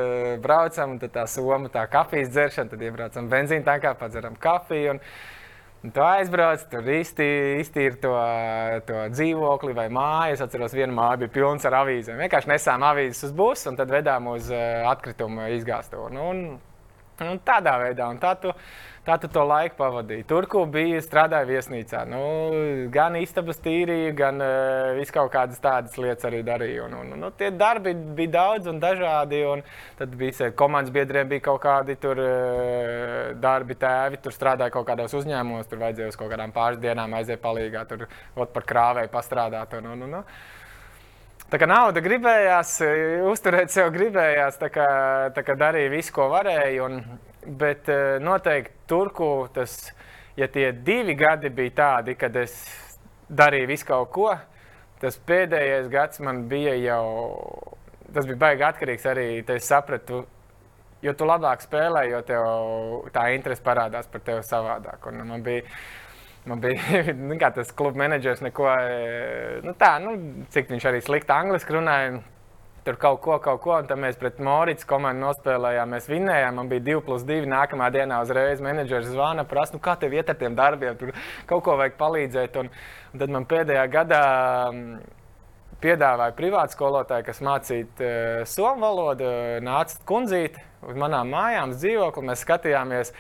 braucam, un tad tā soma, tā kafijas dzeršana, tad iebraucam benzīna tankā, padzeram kafiju. Un, Un tu aizbrauc, tur iztīri, iztīri to, to dzīvokli vai māju. Es atceros, viena māja bija pilna ar avīzēm. Vienkārši nesām avīzes uz busu un tad vedām uz uh, atkritumu izgāstuvi. Nu, un, un tādā veidā. Un tā tu, Tā tu to laiku pavadīji. Tur, kur bija strādāja viesnīcā, nu, gan istabas tīrīja, gan uh, vis kaut kādas tādas lietas arī darīja. Un, un, nu, tie darbi bija daudz un dažādi. Un tad bija komandas biedriem bija kaut kādi tur, uh, darbi, tēvi. Tur strādāja kaut kādos uzņēmumos, tur vajadzēja uz kaut kādām pāris dienām aiziet palīgā, tur par krāvēju pastrādāt. Un, un, un, un. Tā kā nauda gribējās, uzturēt sev gribējās, tā kā, tā kā darīja visu, ko varēja. Un, Bet eh, noteikti turku tas, ja tie divi gadi bija tādi, kad es darīju visu kaut ko, tas pēdējais gads man bija jau, tas bija baigi atkarīgs arī, es sapratu, jo tu labāk spēlē, jo tev tā interese parādās par tevi savādāk. Un man bija, man bija nu, tas kluba menedžers, neko, eh, nu tā, nu, cik viņš arī slikti angliski runāja tur kaut ko, kaut ko. Un tad mēs pret Morits komandu nospēlējām, mēs vinnējām. Man bija 2 plus 2. Nākamā dienā uzreiz menedžers zvana, prasa, nu, kā tev iet ar tiem darbiem, tur kaut ko vajag palīdzēt. Un, un tad man pēdējā gadā mm, piedāvāja privātu skolotāju, kas mācīja uh, somu valodu, nāca kundzīte uz manām mājām, dzīvokli. Mēs skatījāmies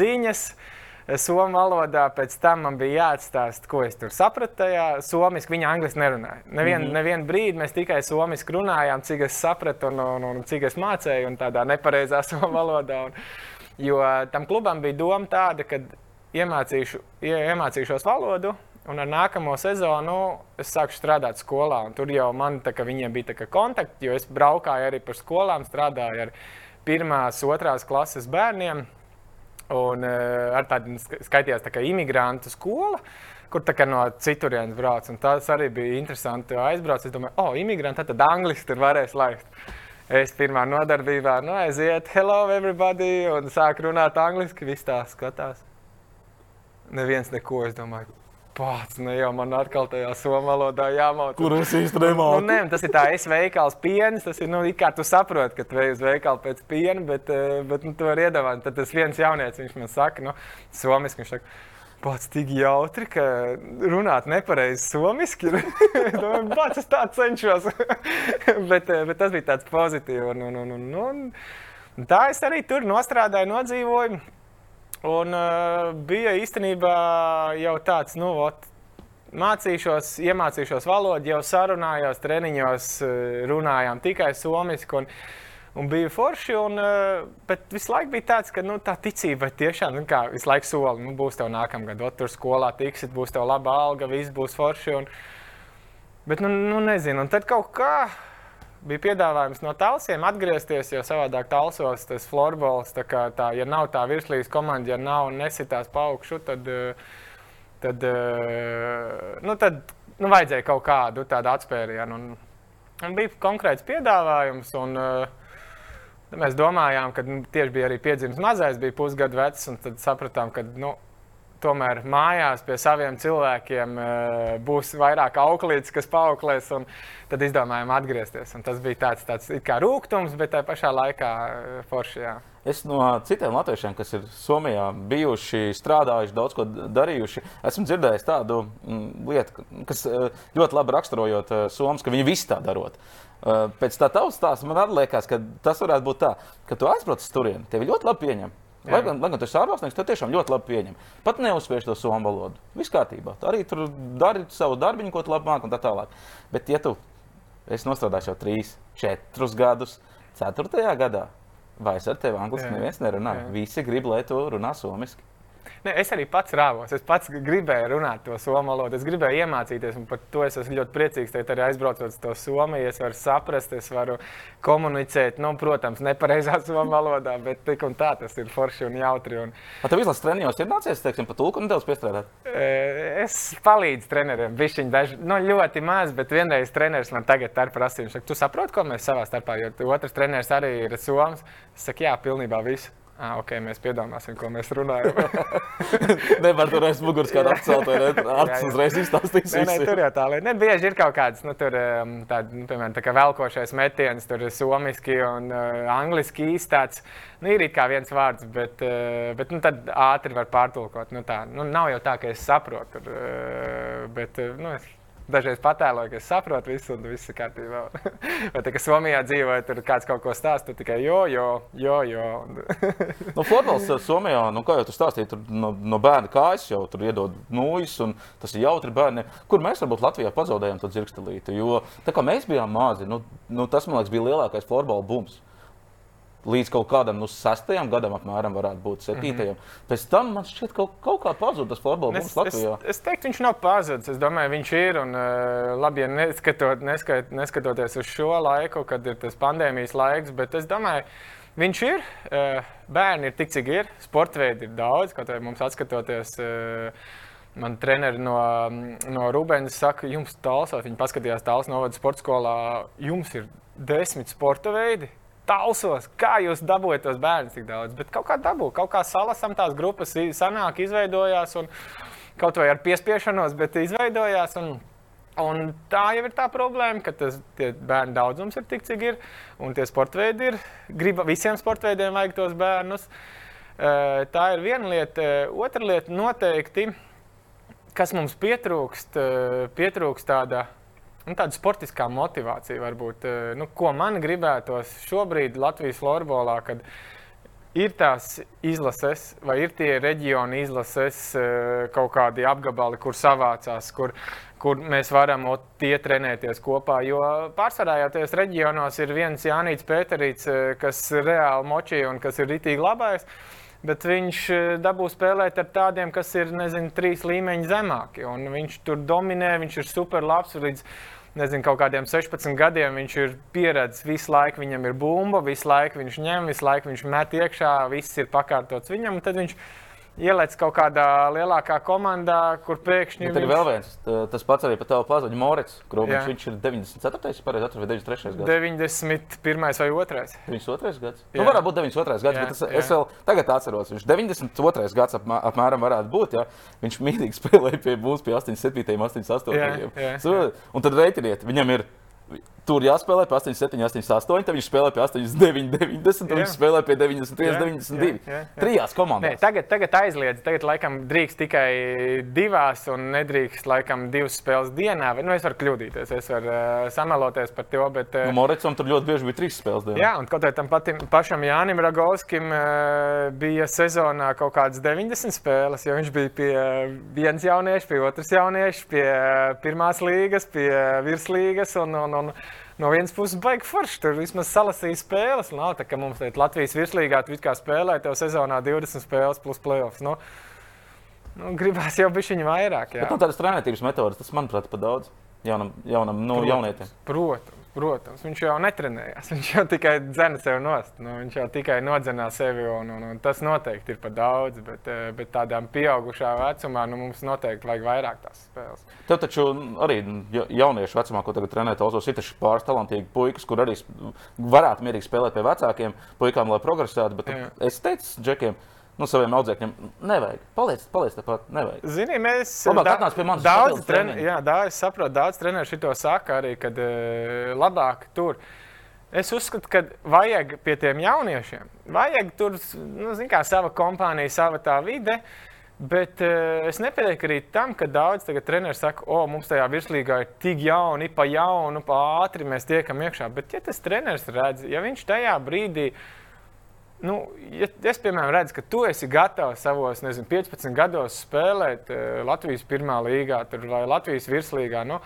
ziņas. Uh, somu valodā, pēc tam man bija jāatstāsta, ko es tur sapratu. Tajā somiski viņa angļuiski nerunāja. Nevienu mm -hmm. nevien brīdi mēs tikai somiski runājām, cik es sapratu un, un, un cik es mācīju, un tādā nepareizā somu valodā. Un, jo tam klubam bija doma tāda, ka iemācīšu, iemācīšos valodu. Un ar nākamo sezonu es sāku strādāt skolā. Tur jau man tā, bija kontakti, jo es braukāju arī par skolām, strādāju ar pirmās, otrās klases bērniem. Un uh, ar tādu skaitījās tā kā imigrantu skola, kur no citurienes brauc. Un tas arī bija interesanti. Aizbraucu, es domāju, oh, imigranti, tad angliski tur varēs laist. Es pirmā nodarbībā, nu, aiziet, hello, everybody, un sāku runāt angliski. Viss tā skatās. Neviens neko, es domāju, Pats, ne jau man atkal tajā somu valodā jāmācās. Kur es īstenībā nemāku? Nu, nē, tas ir tā, es veikals pienas. Tas ir, nu, kā tu saproti, ka tu ej uz veikalu pēc piena, bet, eh, bet nu, tu vari iedomāties. Tad tas viens jaunietis, viņš man saka, nu, somiski, viņš saka, pats tik jautri, ka runāt nepareizi somiski. Pats es tā cenšos. bet, eh, bet tas bija tāds pozitīvs. Un, un, un, un, un tā es arī tur nostrādāju, nodzīvoju. Un uh, bija īstenībā jau tāds, nu, ot, mācīšos, iemācīšos valodu, jau sarunājos, treniņos, runājām tikai somiski. Un, un bija forši. Un, bet visu laiku bija tāds, ka nu, tā ticība tiešām nu, kā, visu laiku sola. Nu, būs tev nākamgad, ot, tur skolā tiksit, būs tev laba alga, viss būs forši. Un, bet, nu, nu nezinu, un tad kaut kā bija piedāvājums no talsiem atgriezties, jo savādāk talsos tas florbols, tā kā tā, ja nav tā virslīgas komanda, ja nav nesitās paukšu, tad, tad, nu, tad nu, vajadzēja kaut kādu tādu atspērienu. Un, un bija konkrēts piedāvājums, un uh, mēs domājām, ka nu, tieši bija arī piedzimis mazais, bija pusgadu vecs, un tad sapratām, ka, nu, tomēr mājās pie saviem cilvēkiem būs vairāk auklītes, kas paauklēs. Tad izdomājām atgriezties. Un tas bija tāds, tāds kā rūkums, bet tā pašā laikā forši. Jā. Es no citiem latviešiem, kas ir Somijā bijuši, strādājuši, daudz ko darījuši, esmu dzirdējis tādu mm, lietu, kas ļoti labi raksturojot Somijas, ka viņi visi tā darot. Pēc tā tavas stāsta man liekas, ka tas varētu būt tā, ka tu aizbrauc uz turieni, tevi ļoti labi pieņem. Jā. Lai gan, lai gan tas ir ārvalstnieks, tad tiešām ļoti labi pieņem. Pat neuzspiež to somu valodu. Viss kārtībā. Tu arī tur dari savu darbu, ko tu labi māki un tā tālāk. Bet, ja tu esi nostrādājis jau 3, 4 gadus, 4. gadā, vai es ar tevi angliski neviens nerunā, visi grib, lai tu runā somiski. Ne, es arī pats rāvos. Es pats gribēju runāt to somu valodu. Es gribēju iemācīties, un par to es esmu ļoti priecīgs. Tad arī aizbraucot uz to Somiju, es varu saprast, es varu komunicēt. Nu, protams, nepareizā somu valodā, bet tik un tā tas ir forši un jautri. Un... A tev izlases treniņos ir nācies, teiksim, pa tulku nedaudz piestrādāt? Es palīdzu treneriem. Bišķiņ daži, nu, ļoti maz, bet vienreiz treneris man tagad ir prasījums. Tu saproti, ko mēs savā starpā, jo otrs treneris arī ir Soms. Es saku, jā, pilnībā visu. Ah, ok, mēs piedomāsim, ko mēs runājam. Nevar tur aiz muguras kādu apcelt, vai ne? Arts uzreiz izstāstīs. Nē, nē, tur jau tā lieta. Ne, bieži ir kaut kāds, nu, tur, um, tād, nu, piemēram, tā kā velkošais metiens, tur ir somiski un uh, angliski īstāts. Nu, ir kā viens vārds, bet, uh, bet nu, tad ātri var pārtulkot. Nu, tā, nu, nav jau tā, ka es saprotu, tur, uh, bet, uh, nu, es dažreiz patēloju, ka es saprotu visu, un viss ir kārtībā. Vai tā kā Somijā dzīvoja, tur kāds kaut ko stāsta, tikai jo, jo, jo. jo. nu, eh, Somijā, nu, kā jau tu stāstīji, tur no, no bērna kājas jau tur iedod nūjas, un tas ir jautri bērni. Kur mēs varbūt Latvijā pazaudējām to dzirkstelīti? Jo tā kā mēs bijām mazi, nu, nu, tas, man liekas, bija lielākais florbola bums līdz kaut kādam nu, sastajam gadam, apmēram, varētu būt septītajam. Mm -hmm. Pēc tam man šķiet, ka kaut, kā pazuda tas futbols mums Latvijā. Es, es teiktu, viņš nav pazudis. Es domāju, viņš ir. Un, uh, labi, ja neskatot, neskat, neskatoties uz šo laiku, kad ir tas pandēmijas laiks, bet es domāju, viņš ir. Uh, bērni ir tik, cik ir. Sportveidi ir daudz, kaut arī mums atskatoties. Uh, Man treneri no, no Rūbēnas saka, jums tālsot, viņi paskatījās tālāk novada sporta skolā, jums ir desmit sporta veidi talsos, kā jūs dabūjat tos bērnus tik daudz. Bet kaut kā dabūjāt, kaut kā salasām tās grupas, sanāk, izveidojās. Un, kaut vai ar piespiešanos, bet izveidojās. Un, un tā jau ir tā problēma, ka tas bērnu daudzums ir tik, cik ir. Un tie sporta veidi ir. Griba, visiem sporta veidiem vajag tos bērnus. Tā ir viena lieta. Otra lieta noteikti, kas mums pietrūkst, pietrūkst tāda nu, tāda sportiskā motivācija, varbūt, eh, nu, ko man gribētos šobrīd Latvijas florbolā, kad ir tās izlases, vai ir tie reģioni izlases, eh, kaut kādi apgabali, kur savācās, kur, kur mēs varam tie trenēties kopā. Jo pārsvarā jau tajos reģionos ir viens Jānis Pēterīts, eh, kas reāli močī un kas ir ritīgi labais. Bet viņš dabū spēlēt ar tādiem, kas ir nezinu, trīs līmeņi zemāki. Viņš tur dominē, viņš ir super labs. Līdz nezinu, kaut kādiem 16 gadiem viņš ir pieredzējis, visu laiku viņam ir bumba, visu laiku viņš ņem, visu laiku viņš met iekšā, viss ir pakārtots viņam. Tad viņš ielēc kaut kādā lielākā komandā, kur pēkšņi. Bet viņš... ir vēl viens, tas pats arī par tavu pazudu Morits. Krūmiņš, viņš ir 94. pareizi vai 93. gads? 91. vai 2. 92. gads. Jā. Nu, varētu būt 92. gads, jā, bet es, jā. es vēl tagad atceros, viņš 92. gads ap, apmēram varētu būt, ja viņš mīlīgi spēlēja pie mums pie 87. un 88. Jā, jā, jā. Un tad reitiniet, viņam ir Tur jāspēlē pie 8, 7, 8, 8. Tad viņš spēlē pie 8, 9, 90. Tad viņš spēlē pie 93, jā, 92. Jā, jā, jā. Trijās komandās. Nē, tagad, tagad aizliedz. Tagad, laikam, drīkst tikai divās, un nedrīkst, laikam, divas spēles dienā. Nu, es varu kļūdīties, es varu uh, samaloties par to. Bet, uh, nu, Moricam tur ļoti bieži bija trīs spēles dienā. Jā, un kaut kā tam patim, pašam Jānim Ragovskim uh, bija sezonā kaut kādas 90 spēles, jo viņš bija pie viens jauniešu, pie otras jauniešu, pie pirmās līgas, pie virslīgas. Un, un, un, no vienas puses baigi forši. Tur vismaz salasīja spēles. Nav tā, ka mums te Latvijas virslīgā tu kā spēlē, tev sezonā 20 spēles plus playoffs. Nu, nu, gribās jau bišķiņu vairāk. Jā. Bet, nu, tādas trenētības metodas, tas manuprāt, pa daudz jaunam, jaunam nu, protams, jaunietim. Protams. Protams, viņš jau netrenējās. Viņš jau tikai dzēna sevi nost. Nu, viņš jau tikai nodzenā sevi. Un, un, un tas noteikti ir par daudz. Bet, eh, bet tādām pieaugušā vecumā nu, mums noteikti vajag vairāk tās spēles. Tev taču arī jauniešu vecumā, ko tagad trenē Tausos, ir pāris talantīgi puikas, kur arī varētu mierīgi spēlēt pie vecākiem puikām, lai progresētu. Bet Jā. es teicu Džekiem, nu, saviem audzēkņiem. Nevajag. Paliec, paliec tāpat. Nevajag. Zini, mēs Labāk atnāc pie manis. Daudz treniņu. Jā, daudz, es saprotu, daudz treneru šito saka arī, kad uh, labāk tur. Es uzskatu, ka vajag pie tiem jauniešiem, vajag tur, nu, kā, sava kompānija, sava tā vide. Bet uh, es nepiekrītu arī tam, ka daudz treneru saka, o, mums tajā virslīgā ir tik jauni, pa jaunu, pa ātri mēs tiekam iekšā. Bet, ja tas treneris redz, ja viņš tajā brīdī uh, Nu, ja es, piemēram, redzu, ka tu esi gatavs savos nezinu, 15 gados spēlēt uh, Latvijas pirmā līgā vai Latvijas virslīgā. Nu,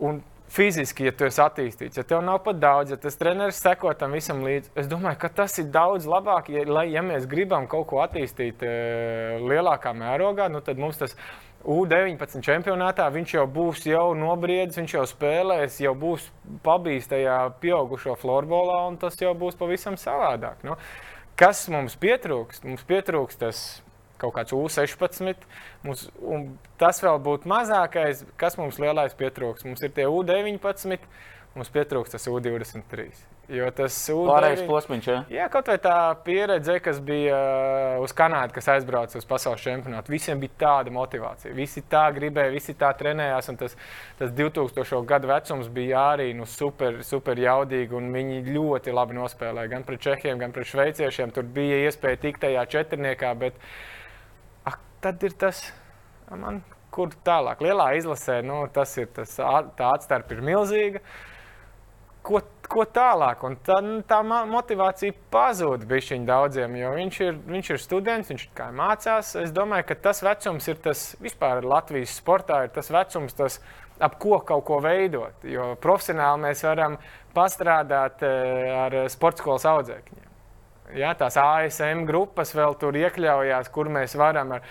un fiziski, ja tu esi attīstīts, ja tev nav pat daudz, ja tas treneris seko tam visam līdzi, es domāju, ka tas ir daudz labāk. Ja, lai, ja mēs gribam kaut ko attīstīt uh, lielākā mērogā, nu, tad mums tas U-19 čempionātā viņš jau būs jau nobriedzis, viņš jau spēlēs, jau būs pabijis tajā pieaugušo florbolā, un tas jau būs pavisam savādāk. Nu, kas mums pietrūkst? Mums pietrūkst tas kaut kāds U-16, mums, tas vēl būtu mazākais, kas mums lielais pietrūkst. Mums ir tie U-19, mums pietrūkst tas U-23. Jo tas pārējais posms, ja? Jā, kaut vai tā pieredze, kas bija uh, uz Kanādu, kas aizbrauca uz pasaules čempionātu. Visiem bija tāda motivācija. Visi tā gribēja, visi tā trenējās. Tas, tas 2000. gadu vecums bija arī nu, super, super jaudīgi. Viņi ļoti labi nospēlēja gan pret čehiem, gan pret šveiciešiem. Tur bija iespēja tikt tajā četrniekā. Bet ak, tad ir tas, man, kur tālāk. Lielā izlasē nu, tas ir tas, tā atstarpe ir milzīga. Ko ko tālāk. Un tā, nu, motivācija pazūd bišķiņ daudziem, jo viņš ir, viņš ir students, viņš kā mācās. Es domāju, ka tas vecums ir tas vispār Latvijas sportā, ir tas vecums, tas ap ko kaut ko veidot. Jo profesionāli mēs varam pastrādāt eh, ar sporta skolas audzēkņiem. Ja, tās ASM grupas vēl tur iekļaujās, kur mēs varam. Ar...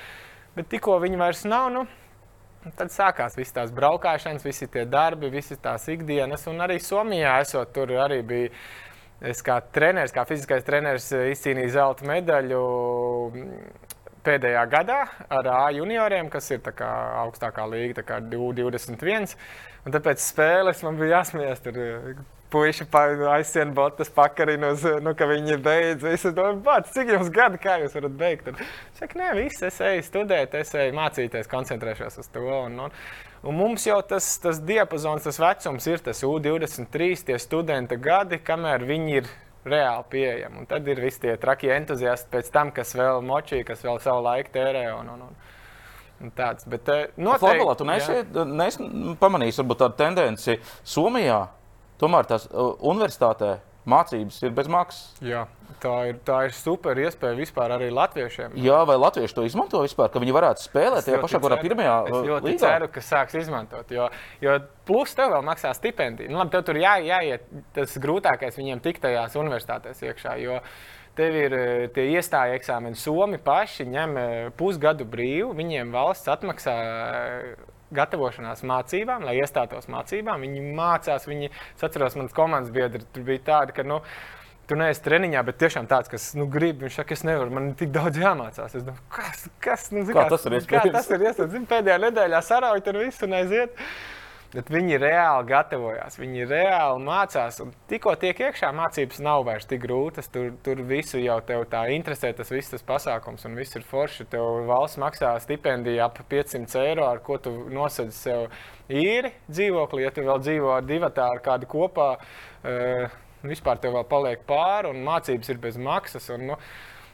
Bet tikko viņi vairs nav, nu, Tad sākās visas tās braukšanas, visi tie darbi, visas tās ikdienas. Un arī Somijā esot tur arī bija. Es kā treneris, kā fiziskais treneris, izcīnīju zelta medaļu pēdējā gadā ar A junioriem, kas ir augstākā līga, kā 21. Un tāpēc spēles man bija jāsmieties. Tur puiši aizsien botas pakarina uz, nu, ka viņi beidz. Es domāju, cik jums gadi, kā jūs varat beigt? Es saku, nē, viss, es eju studēt, es eju mācīties, koncentrēšos uz to. Un, un, un mums jau tas, tas diapazons, tas vecums ir tas U23, tie studenta gadi, kamēr viņi ir reāli pieejami. Un tad ir visi tie trakie entuziasti pēc tam, kas vēl močī, kas vēl savu laiku tērē. Un, un, un. Tāds, bet, eh, noteikti, Florbolā, tu neesi, neesi pamanījis tādu tendenci Somijā Tomēr tās universitātē mācības ir bez maksas. Jā, tā ir, tā ir super iespēja vispār arī latviešiem. Jā, vai latvieši to izmanto vispār, ka viņi varētu spēlēt tajā pašā, kurā pirmajā es līgā? ceru, ka sāks izmantot. Jo, jo plus tev vēl maksā stipendiju. Nu, labi, tev tur jā, jāiet tas grūtākais viņiem tikt tajās universitātēs iekšā. Jo, Tev ir uh, tie iestāja eksāmeni. Somi paši ņem pusgadu brīvu, viņiem valsts atmaksā gatavošanās mācībām, lai iestātos mācībām. Viņi mācās, viņi, es atceros, manas komandas biedri tur bija tādi, ka, nu, Tu neesi treniņā, bet tiešām tāds, kas nu, grib. Viņš saka, es nevaru, man ir tik daudz jāmācās. Es domāju, kas, kas, nu, kā, kā tas ir iespējams? Kā tas ir iespējams? Pēdējā nedēļā sarauj tur visu un aiziet. Bet viņi reāli gatavojās, viņi reāli mācās. Tikko tiek iekšā, mācības nav vairs tik grūtas. Tur, tur visu jau tev tā interesē, tas viss tas pasākums un viss ir forši. Tev valsts maksā stipendiju ap 500 eiro, ar ko tu nosedz sev īri dzīvokli. Ja tu vēl dzīvo ar divatā ar kādu kopā, uh, vispār tev vēl paliek pāri un mācības ir bez maksas. Un, nu,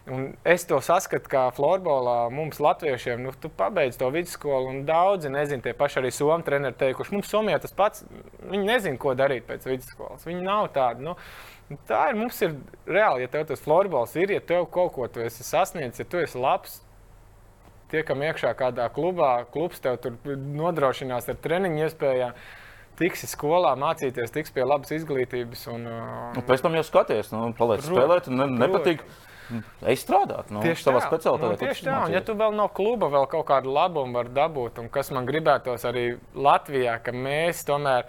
Un es to saskatu, kā florbolā mums, latviešiem, nu, tu pabeidz to vidusskolu, un daudzi nezina, tie paši arī somu treneri teikuši, mums Somijā tas pats, viņi nezina, ko darīt pēc vidusskolas. Viņi nav tādi. Nu, tā ir, mums ir reāli, ja tev tas florbols ir, ja tev kaut ko tu esi sasniedzis, ja tu esi labs, tiekam iekšā kādā klubā, klubs tev tur nodrošinās ar treniņu iespējām tiksi skolā mācīties, tiks pie labas izglītības. Un, nu, pēc tam jau skaties, nu, paliec spēlēt, ne, nepatīk. Prot. Es strādāju nu, tieši tādā specialitātē. Nu, tieši tā, un ja tu vēl no kluba vēl kaut kādu labumu vari dabūt, un kas man gribētos arī Latvijā, ka mēs tomēr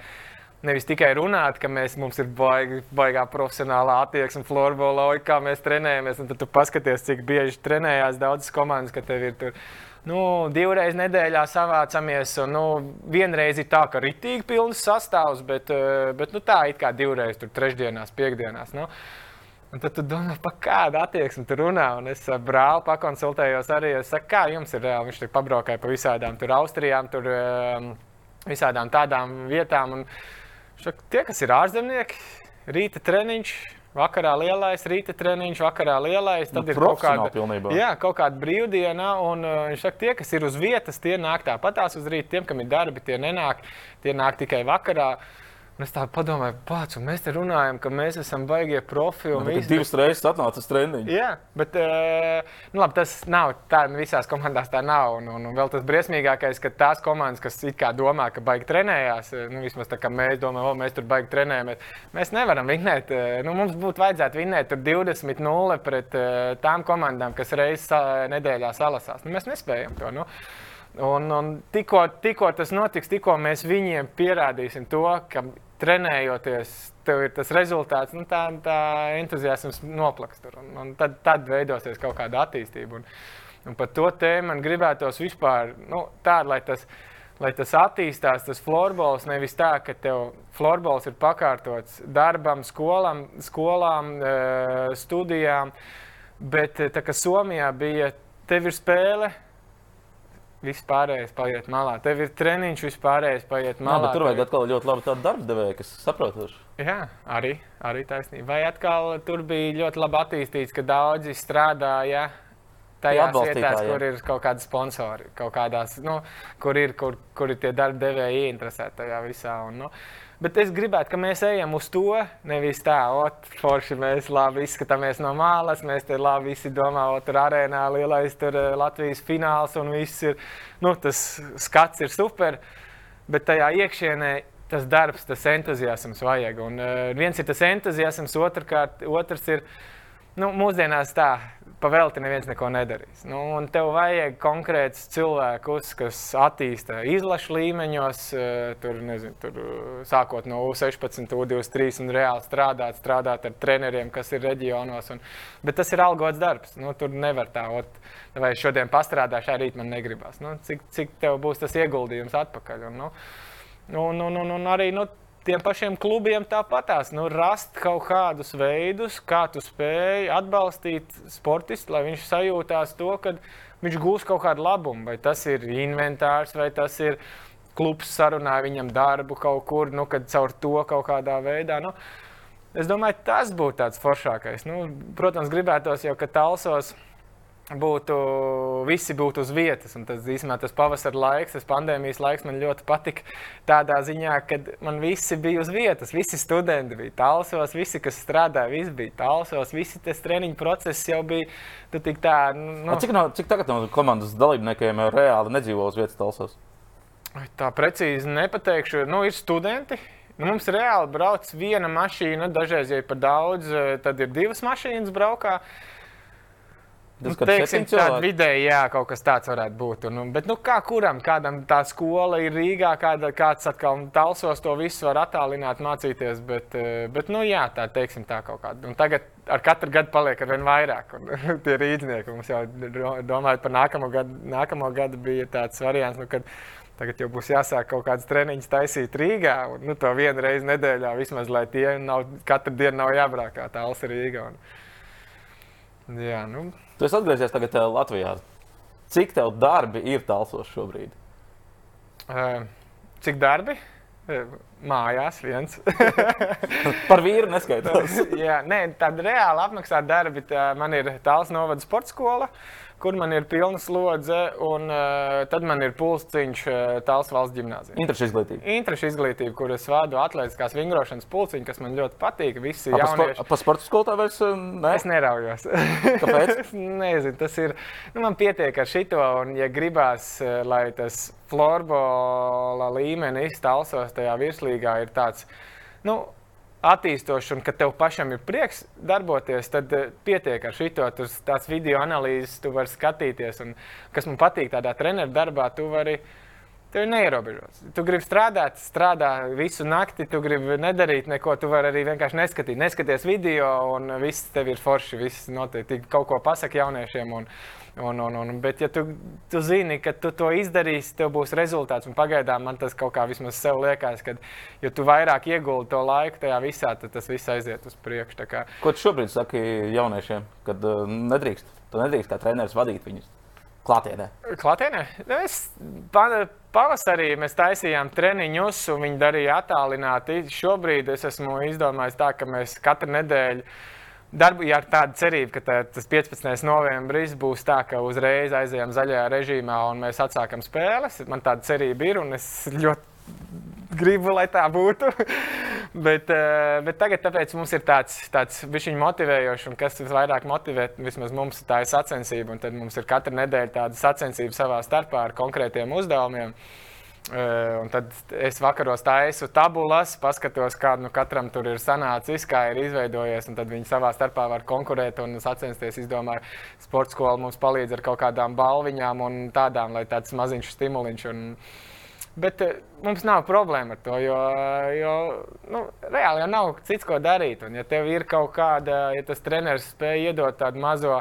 nevis tikai runāt, ka mēs, mums ir baigi, baigā profesionālā attieksme, florbola, kā mēs trenējamies, un tad tu paskaties, cik bieži trenējās daudzas komandas, ka tev ir tur. Nu, divreiz nedēļā savācamies, un nu, vienreiz ir tā, ka ir rītīgi pilns sastāvs, bet, eh, bet nu, tā it kā divreiz tur trešdienās, piekdienās. Nu. Un tad tu domā, par kādu attieksmi tu runā. Un es ar brāli pakonsultējos arī. Es saku, kā jums ir reāli. Viņš tur pabraukāja pa visādām tur Austrijām, tur um, visādām tādām vietām. Un šak, tie, kas ir ārzemnieki, rīta treniņš. Vakarā lielais, rīta treniņš, vakarā lielais. Tad nu, ir kaut kāda, pilnībā. jā, kaut kāda brīvdiena. Un uh, viņš saka, tie, kas ir uz vietas, tie nāk tāpatās uz rīta. Tiem, kam ir darbi, tie nenāk. Tie nāk tikai vakarā. Uh, Un es tā domāju, pats, un mēs te runājam, ka mēs esam baigie profi. Un mēs divas reizes atnācām uz treniņu. Jā, bet uh, nu, labi, tas nav tā, visās komandās tā nav. Un, un, un vēl tas briesmīgākais, ka tās komandas, kas it kā domā, ka baigi trenējās, eh, nu, vismaz tā kā mēs domājam, o, mēs tur baigi trenējamies, mēs nevaram vinnēt. Eh, nu, mums būtu vajadzētu vinnēt 20-0 pret tām komandām, kas reizes nedēļā salasās. Nu, mēs nespējam to. Nu. Un, un tikko, tikko tas notiks, tikko mēs viņiem pierādīsim to, ka trenējoties, tev ir tas rezultāts, nu, tā, tā entuziasms noplaks tur. Un, un tad, tad veidosies kaut kāda attīstība. Un, un par to tēmu man gribētos vispār nu, tādu, lai tas, lai tas attīstās, tas florbols, nevis tā, ka tev florbols ir pakārtots darbam, skolam, skolām, eh, studijām, bet tā kā Somijā bija, tev ir spēle, Viss pārējais paiet malā. Tev ir treniņš, viss pārējais paiet malā. Jā, tur vajag atkal ļoti labu darba devēju, kas saprotoši. Jā, arī, arī taisnība. Vai atkal tur bija ļoti labi attīstīts, ka daudzi strādāja tajās vietās, kur ir kaut kādi sponsori, kaut kādās, nu, kur, ir, kur, kur ir tie darba devēji ieinteresēti tajā visā. Un, nu, Bet es gribētu, ka mēs ejam uz to, nevis tā, ot, forši mēs labi izskatāmies no malas, mēs te labi visi domā, o, tur arēnā lielais tur eh, Latvijas fināls un viss ir, nu, tas skats ir super, bet tajā iekšienē tas darbs, tas entuziasms vajag. Un uh, viens ir tas entuziasms, otrkārt, otrs ir, nu, mūsdienās tā, pavelti neviens neko nedarīs. Nu, tev vajag konkrēts cilvēkus, kas attīsta izlašu līmeņos, eh, tur, nezinu, tur, sākot no U16, U23 un reāli strādāt, strādāt ar treneriem, kas ir reģionos. Un, bet tas ir algots darbs. Nu, tur nevar tā, ot, vai šodien pastrādāšu, rīt man negribas. Nu, cik, cik tev būs tas ieguldījums atpakaļ? Un, nu, un, un, un, un arī nu, tiem pašiem klubiem tāpatās. Nu, rast kaut kādus veidus, kā tu spēj atbalstīt sportistu, lai viņš sajūtās to, ka viņš gūs kaut kādu labumu. Vai tas ir inventārs, vai tas ir klubs sarunāja viņam darbu kaut kur, nu, kad caur to kaut kādā veidā. Nu, es domāju, tas būtu tāds foršākais. Nu, protams, gribētos jau, ka talsos būtu, visi būtu uz vietas. Un tas īstenībā tas pavasara laiks, tas pandēmijas laiks man ļoti patika. Tādā ziņā, ka man visi bija uz vietas, visi studenti bija talsos, visi, kas strādāja, visi bija talsos, visi tas treniņu process jau bija tik tā. Nu, cik, no, cik tagad no komandas dalībniekiem reāli nedzīvo uz vietas talsos? Tā precīzi nepateikšu. Nu, ir studenti. Nu, mums reāli brauc viena mašīna, dažreiz, ir par daudz, tad ir divas mašīnas braukā. Uh, Nu, teiksim, tāda vidēji, jā, kaut kas tāds varētu būt. Un, bet, nu, kā kuram, kādam tā skola ir Rīgā, kāda, kāds atkal talsos to visu var attālināt, mācīties. Bet, eh, bet nu, jā, tā teiksim tā kaut kāda. Un tagad ar katru gadu paliek ar vien vairāk. Un, tie rīznieki mums jau domājot par nākamo gadu, nākamo gadu bija tāds variants, nu, kad tagad jau būs jāsāk kaut kādas treniņas taisīt Rīgā. Un, nu, to vienu reizi nedēļā vismaz, lai tie nav, katru dienu nav jābrauc kā tāls Rīgā. Un, jā, nu. Tu esi atgriezies tagad uh, Latvijā. Cik tev darbi ir tālsos šobrīd? Uh, cik darbi? Mājās viens. Par vīru neskaitās. Jā, nē, tāda reāla apmaksāta darbi. Tā man ir tāls novada sporta skola. Uh, kur man ir pilna slodze, un uh, tad man ir pulciņš uh, tāls valsts gimnāzijā. Interešu izglītība. Interešu izglītība, kur es vadu atletiskās vingrošanas pulciņu, kas man ļoti patīk. Visi A, jaunieši. Pa sporta skolotā vairs ne? Es neraujos. Kāpēc? es nezinu, tas ir, nu man pietiek ar šito, un ja gribās, lai tas florbola līmenis talsos tajā virslīgā ir tāds, nu, attīstošs un ka tev pašam ir prieks darboties, tad eh, pietiek ar šito. Tur tāds video analīzes tu vari skatīties. Un, kas man patīk tādā treneru darbā, tu vari. Tev ir neierobežots. Tu gribi strādāt, strādā visu nakti, tu gribi nedarīt neko. Tu vari arī vienkārši neskatīt, neskaties video, un viss tev ir forši. Viss noteikti kaut ko pasaka jauniešiem. Un, Un, un, un, bet, ja tu, tu zini, ka tu to izdarīsi, tev būs rezultāts. Un pagaidām man tas kaut kā vismaz sev liekas, ka, ja tu vairāk ieguldi to laiku tajā visā, tad tas viss aiziet uz priekšu. Ko tu šobrīd saki jauniešiem, kad uh, nedrīkst, tu nedrīkst kā treneris vadīt viņus? Klātienē. Klātienē? Nu, es, pavasarī mēs taisījām treniņus, un viņi darīja attālināti. Šobrīd es esmu izdomājis tā, ka mēs katru nedēļu darbu, ja ar tādu cerību, ka tā, tas 15. novembris būs tā, ka uzreiz aizējām zaļajā režīmā un mēs atsākam spēles. Man tāda cerība ir un es ļoti gribu, lai tā būtu. bet, eh, bet tagad mums ir tāds, tāds bišķiņ motivējošs, un kas visvairāk motivē, vismaz mums tā ir sacensība, tad mums ir katra nedēļa tāda sacensība savā starpā ar konkrētiem uzdevumiem. Un tad es vakaros taisu tabulas, paskatos, kāda nu, katram tur ir sanācis, kā ir izveidojies. Tad viņi savā starpā var konkurēt un sacensties. Izdomāju, sporta skola mums palīdz ar kaut kādām balviņām un tādām, lai tāds maziņš stimuliņš. Un, Bet mums nav problēma ar to, jo, jo nu, reāli jau nav cits, ko darīt. Un, ja tev ir kaut kāda, ja tas treneris spēj iedot tādu mazo,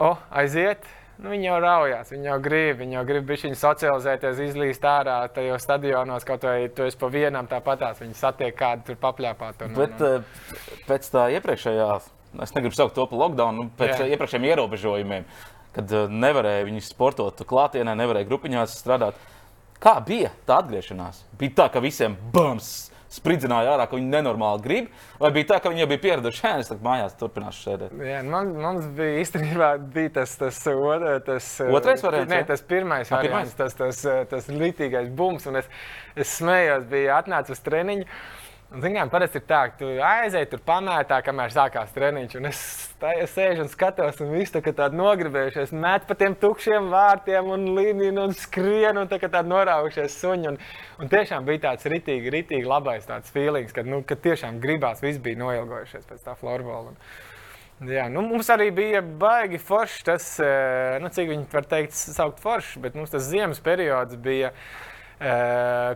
oh, aiziet, Nu, viņi jau raujās, viņi jau grib, viņi jau grib viņu socializēties, izlīst ārā tajos stadionos, kaut vai tu esi pa vienam tāpatās. Viņi satiek kādu tur papļāpāt. Un, Bet un, un. Eh, pēc tā iepriekšējā, es negribu saukt to par lockdown, nu, pēc Jā. iepriekšējiem ierobežojumiem, kad eh, nevarēja viņi sportot klātienē, nevarēja grupiņās strādāt. Kā bija tā atgriešanās? Bija tā, ka visiem bums! Spridzināja ārā, ka viņi nenormāli grib, vai bija tā, ka viņi jau bija pieraduši šeit, tad mājās turpinās sēdēt? Jā, man, mums bija īstenībā bija tas, tas, tas otrais variants. Nē, tas pirmais variants, pirmais? tas, tas, tas litīgais bums, un es, es smējos, bija atnācis uz treniņu. Zinām, parasti ir tā, ka tu aizēji tur pamētā, kamēr sākās treniņš. Un es, sēžu un skatos, un viss tā kā tāds nogribējušies, met pa tiem tukšiem vārtiem un līniju un skrien, un tā kā tādi noraugušies suņi. Un, un tiešām bija tāds ritīgi, ritīgi labais tāds feelings, kad, nu, kad tiešām gribās, viss bija noilgojušies pēc tā florbola. Jā, nu, mums arī bija baigi forši tas, eh, nu, cik viņi var teikt, saukt forši, bet mums tas ziemas periods bija. Uh,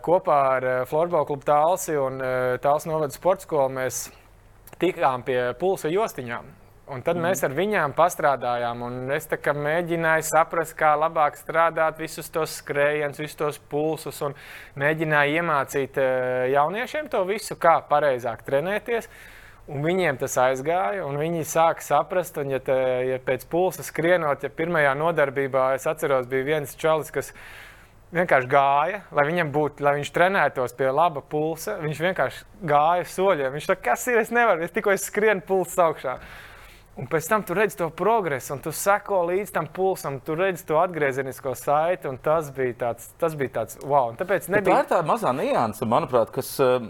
kopā ar eh, Florbola klubu Tālsi un eh, Tāls novada sporta skolu mēs tikām pie pulsa jostiņām. Un tad mm. mēs ar viņām pastrādājām. Es mēģināju saprast, kā labāk strādāt, visus tos skrējienus, visus tos pulsus. Mēģināju iemācīt jauniešiem to visu, kā pareizāk trenēties. Un viņiem tas aizgāja, un viņi sāka saprast, un, ja, te, ja pēc pulsa skrienot, ja pirmajā nodarbībā es atceros, bija viens čalis, kas vienkārši gāja, lai viņam būtu, lai viņš trenētos pie laba pulsa. Viņš vienkārši gāja soļiem. Viņš teica, kas ir, es nevaru, es tikko es skrienu pulsa augšā. Un pēc tam tu redzi to progresu, un tu seko līdz tam pulsam, tu redzi to atgriezenisko saiti. Tas bija tāds, tas bija tāds wow. Un tāpēc nebija... Tā ir tā mazā nianse, manuprāt, kas uh,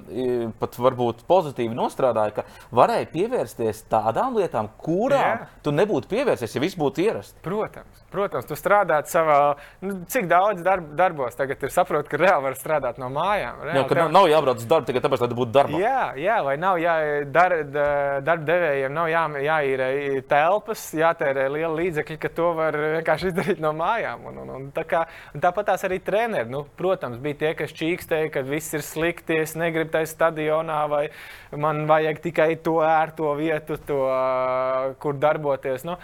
pat varbūt pozitīvi nostrādāja, ka varēja pievērsties tādām lietām, kurām Jā. tu nebūtu pievērsies, ja viss būtu ierasts. Protams, protams, tu strādāt savā, nu, cik daudz darb, darbos tagad ir saprot, ka reāli var strādāt no mājām. Reāli, Jā, ka tev... nav jābrauc uz darbu tikai tāpēc, lai tu būtu darbā. Jā, jā vai nav jā, dar, darba devējiem nav jā, jāīrē telpas, jātērē liela līdzekļa, ka to var vienkārši izdarīt no mājām. Un, un, un tā kā, un tāpat tās arī treneri. Nu, protams, bija tie, kas čīkstēja, ka viss ir slikti, es negribu tajā stadionā, vai man vajag tikai to ērto vietu, to, kur darboties. Nu,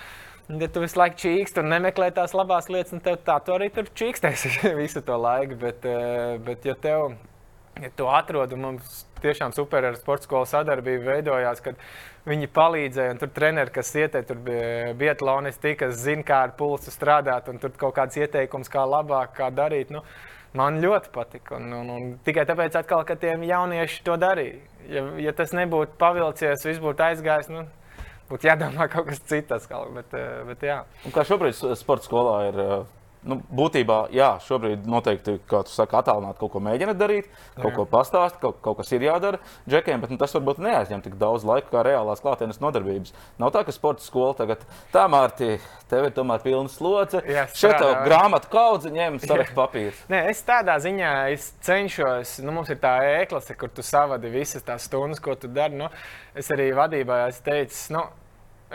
Ja tu visu laiku čīksti un nemeklē tās labās lietas, tad tā tu arī tur čīkstēsi visu to laiku. Bet, bet ja tev ja tu atrodi, un mums tiešām super ar sporta skolu sadarbību veidojās, kad viņi palīdzēja, tur treneri, kas ieteica, tur bija biatlonisti, kas zina, kā ar pulsu strādāt, un tur kaut kāds ieteikums, kā labāk, kā darīt. Nu, Man ļoti patika. Un, un, un tikai tāpēc, atkal, ka tie jaunieši to darīja. Ja, ja tas nebūtu pavilcies, viss būtu aizgājis. Nu, Būtu jādomā kaut kas cits. Bet, bet, jā. un kā šobrīd sporta skolā ir nu, būtībā, jā, šobrīd noteikti, kā tu saki, attālināt kaut ko mēģina darīt, kaut jā. ko pastāstīt, kaut, kaut kas ir jādara džekiem, bet nu, tas varbūt neaizņem tik daudz laika kā reālās klātienes nodarbības. Nav tā, ka sporta skola tagad tā mārti, tev ir tomēr pilna slodze. Šeit tev grāmatu kaudzi ņem sarakstu papīrs. Nē, es tādā ziņā es cenšos, nu, mums ir tā ēklase, kur tu savadi visas tās stundas, ko tu dari. Nu, es arī vadībā esmu teicis, nu,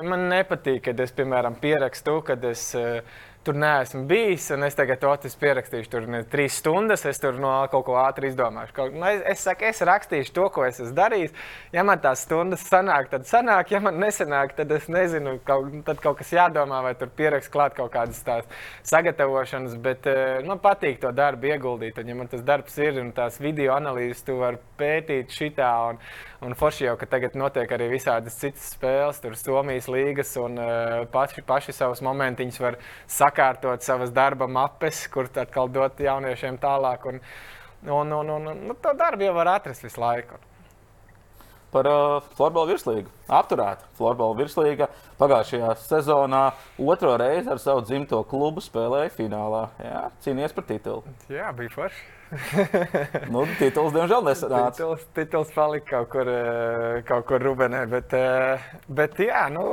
man nepatīk, kad es, piemēram, pierakstu, kad es uh, tur neesmu bijis, un es tagad to pierakstīšu. Tur ir trīs stundas, es tur no kaut ko ātri izdomāšu. Kaut, nu, es, es saku, es rakstīšu to, ko es esmu darījis. Ja man tās stundas sanāk, tad sanāk, ja man nesanāk, tad es nezinu, kaut, tad kaut kas jādomā, vai tur pierakst klāt kaut kādas tās sagatavošanas. Bet eh, man patīk to darbu ieguldīt, un ja man tas darbs ir un tās video analīzes, tu vari pētīt šitā. Un, Un forši jau, ka tagad notiek arī visādas citas spēles, tur Somijas līgas, un uh, paši, paši savus momentiņus var sakārtot savas darba mapes, kur atkal dot jauniešiem tālāk. Un, un, un, un, nu, to darbu jau var atrast visu laiku. Par uh, florbola virslīgu. Apturēta florbola virslīga pagājušajā sezonā otro reizi ar savu dzimto klubu spēlēja finālā. Jā, cīnījies par titulu. Jā, bija forši nu, tituls, diemžēl, nesanāca. Tituls, tituls palika kaut kur, eh, kaut kur Rubenē. Bet, eh, bet jā, nu,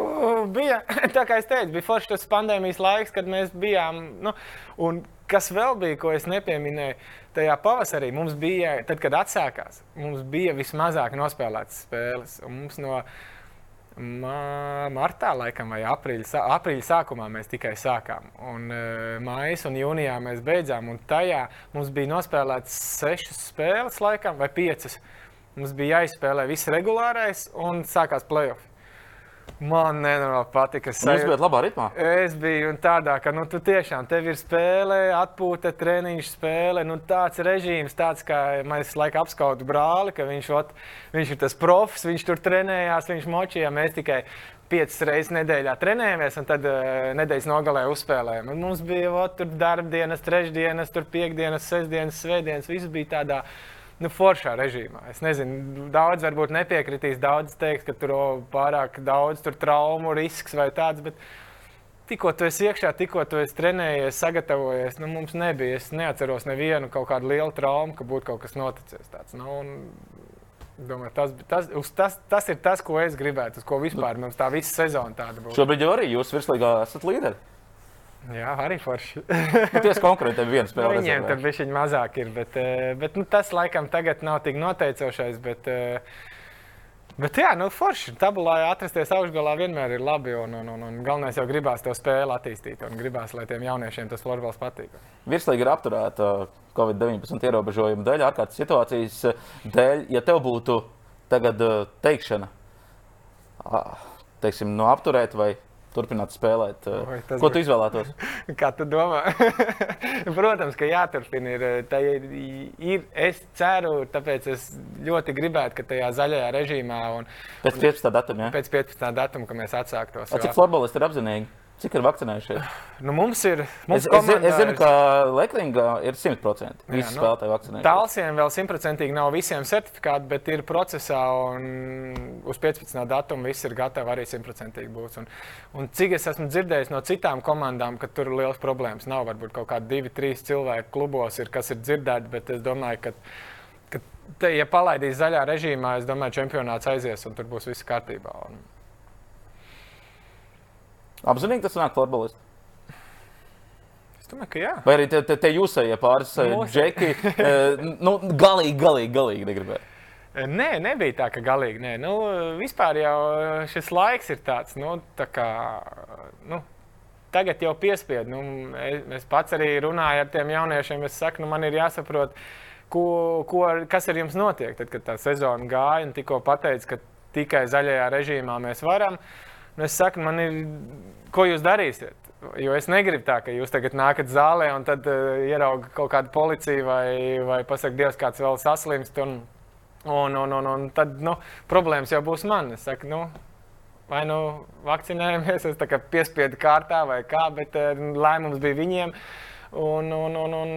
bija tā kā es teicu, bija forši tas pandēmijas laiks, kad mēs bijām. Nu, un kas vēl bija, ko es nepieminēju, tajā pavasarī mums bija, tad, kad atsākās, mums bija vismazāk nospēlētas spēles. Mums no, martā, laikam, vai aprīļa, aprīļa sākumā mēs tikai sākām. Un uh, maijā un jūnijā mēs beidzām. Un tajā mums bija nospēlētas sešas spēles, laikam, vai piecas. Mums bija jāizspēlē viss regulārais un sākās playoffs. Man nenormāli patika. Jūs bijat labā ritmā. Es biju tādā, ka nu, tu tiešām tev ir spēle, atpūta, treniņš, spēle. Nu, tāds režīms, tāds kā mēs laikam apskautu brāli, ka viņš, ot, viņš ir tas profs, viņš tur trenējās, viņš močīja. Mēs tikai piecas reizes nedēļā trenējamies, un tad uh, nedēļas nogalē uzspēlējām. Un mums bija ot, tur darbdienas, trešdienas, tur piekdienas, sestdienas, svētdienas. Viss bija tādā nu, foršā režīmā. Es nezinu, daudz varbūt nepiekritīs, daudz teiks, ka tur pārāk daudz tur traumu risks vai tāds. Bet... Tikko tu esi iekšā, tikko tu esi trenējies, sagatavojies, nu, mums nebija. Es neatceros nevienu kaut kādu lielu traumu, ka būtu kaut kas noticis. Tāds, nu, un, Domāju, tas, tas, tas, tas ir tas, ko es gribētu, uz ko vispār mums tā visa sezona tāda būtu. Šobrīd jau arī jūs virslīgā esat līderi. Jā, arī forši. nu, Tiesa konkurenti viena spēle. Nu, viņiem tur bija mazāk, ir, bet, eh, bet nu, tas laikam tagad nav tik noteicošais. Bet, eh, Bet jā, nu, forši. Tabulā atrasties augšgalā vienmēr ir labi. Un, un, un, un galvenais jau gribās to spēli attīstīt. Un gribās, lai tiem jauniešiem tas floorbols patīk. Virslīgi ir apturēta Covid-19 ierobežojumu dēļ, ārkārtas situācijas dēļ. Ja tev būtu tagad teikšana, teiksim, no apturēt vai turpināt spēlēt. Oi, Ko tu izvēlētos? Kā tu domā? Protams, ka jāturpina. Ir, ir, ir, es ceru, tāpēc es ļoti gribētu, ka tajā zaļajā režīmā un pēc 15. datuma, ja? pēc 15. datuma, ka mēs atsāktos. Cik futbolisti ir apzinīgi? Cik ir vakcinējušies? Nu, mums ir. Mums es, es, es zinu, ka Leklinga ir 100%. Visi nu, spēlētāji vakcinēti. Tālsiem vēl 100% nav visiem certifikāti, bet ir procesā un uz 15. datumu viss ir gatavi arī 100% būs. Un, un cik es esmu dzirdējis no citām komandām, ka tur liels problēmas. Nav varbūt kaut kādi divi, trīs cilvēki klubos, ir, kas ir dzirdēti, bet es domāju, ka. Te, ja palaidīs zaļā režīmā, es domāju, ka čempionāts aizies un tur būs viss kārtībā. Un, Apzināti, tas nāk futbolists. Es domāju, jā. Vai arī te, te, te jūsējie pāris Mūsu... džeki, nu, galīgi, galīgi, galīgi negribēju. Nē, nebija tā, ka galīgi nē. Nu, vispār jau šis laiks ir tāds, nu, tā kā, nu, tagad jau piespiedu. Nu, es pats arī runāju ar tiem jauniešiem. Es saku, nu, man ir jāsaprot, ko, ko, kas ar jums notiek. Tad, kad tā sezona gāja un tikko pateica, ka tikai zaļajā režīmā mēs varam, nu, es saku, man ir, ko jūs darīsiet? Jo es negribu tā, ka jūs tagad nākat zālē un tad uh, ieraugat kaut kādu policiju vai, vai pasakāt, Dievs, kāds vēl saslimst. Un, Un, un, un, un tad nu, problēmas jau būs man. Es saku, nu, vai nu vakcinējamies, es kā piespiedu kārtā vai kā, bet uh, lēmums bija viņiem. Un, un, un, un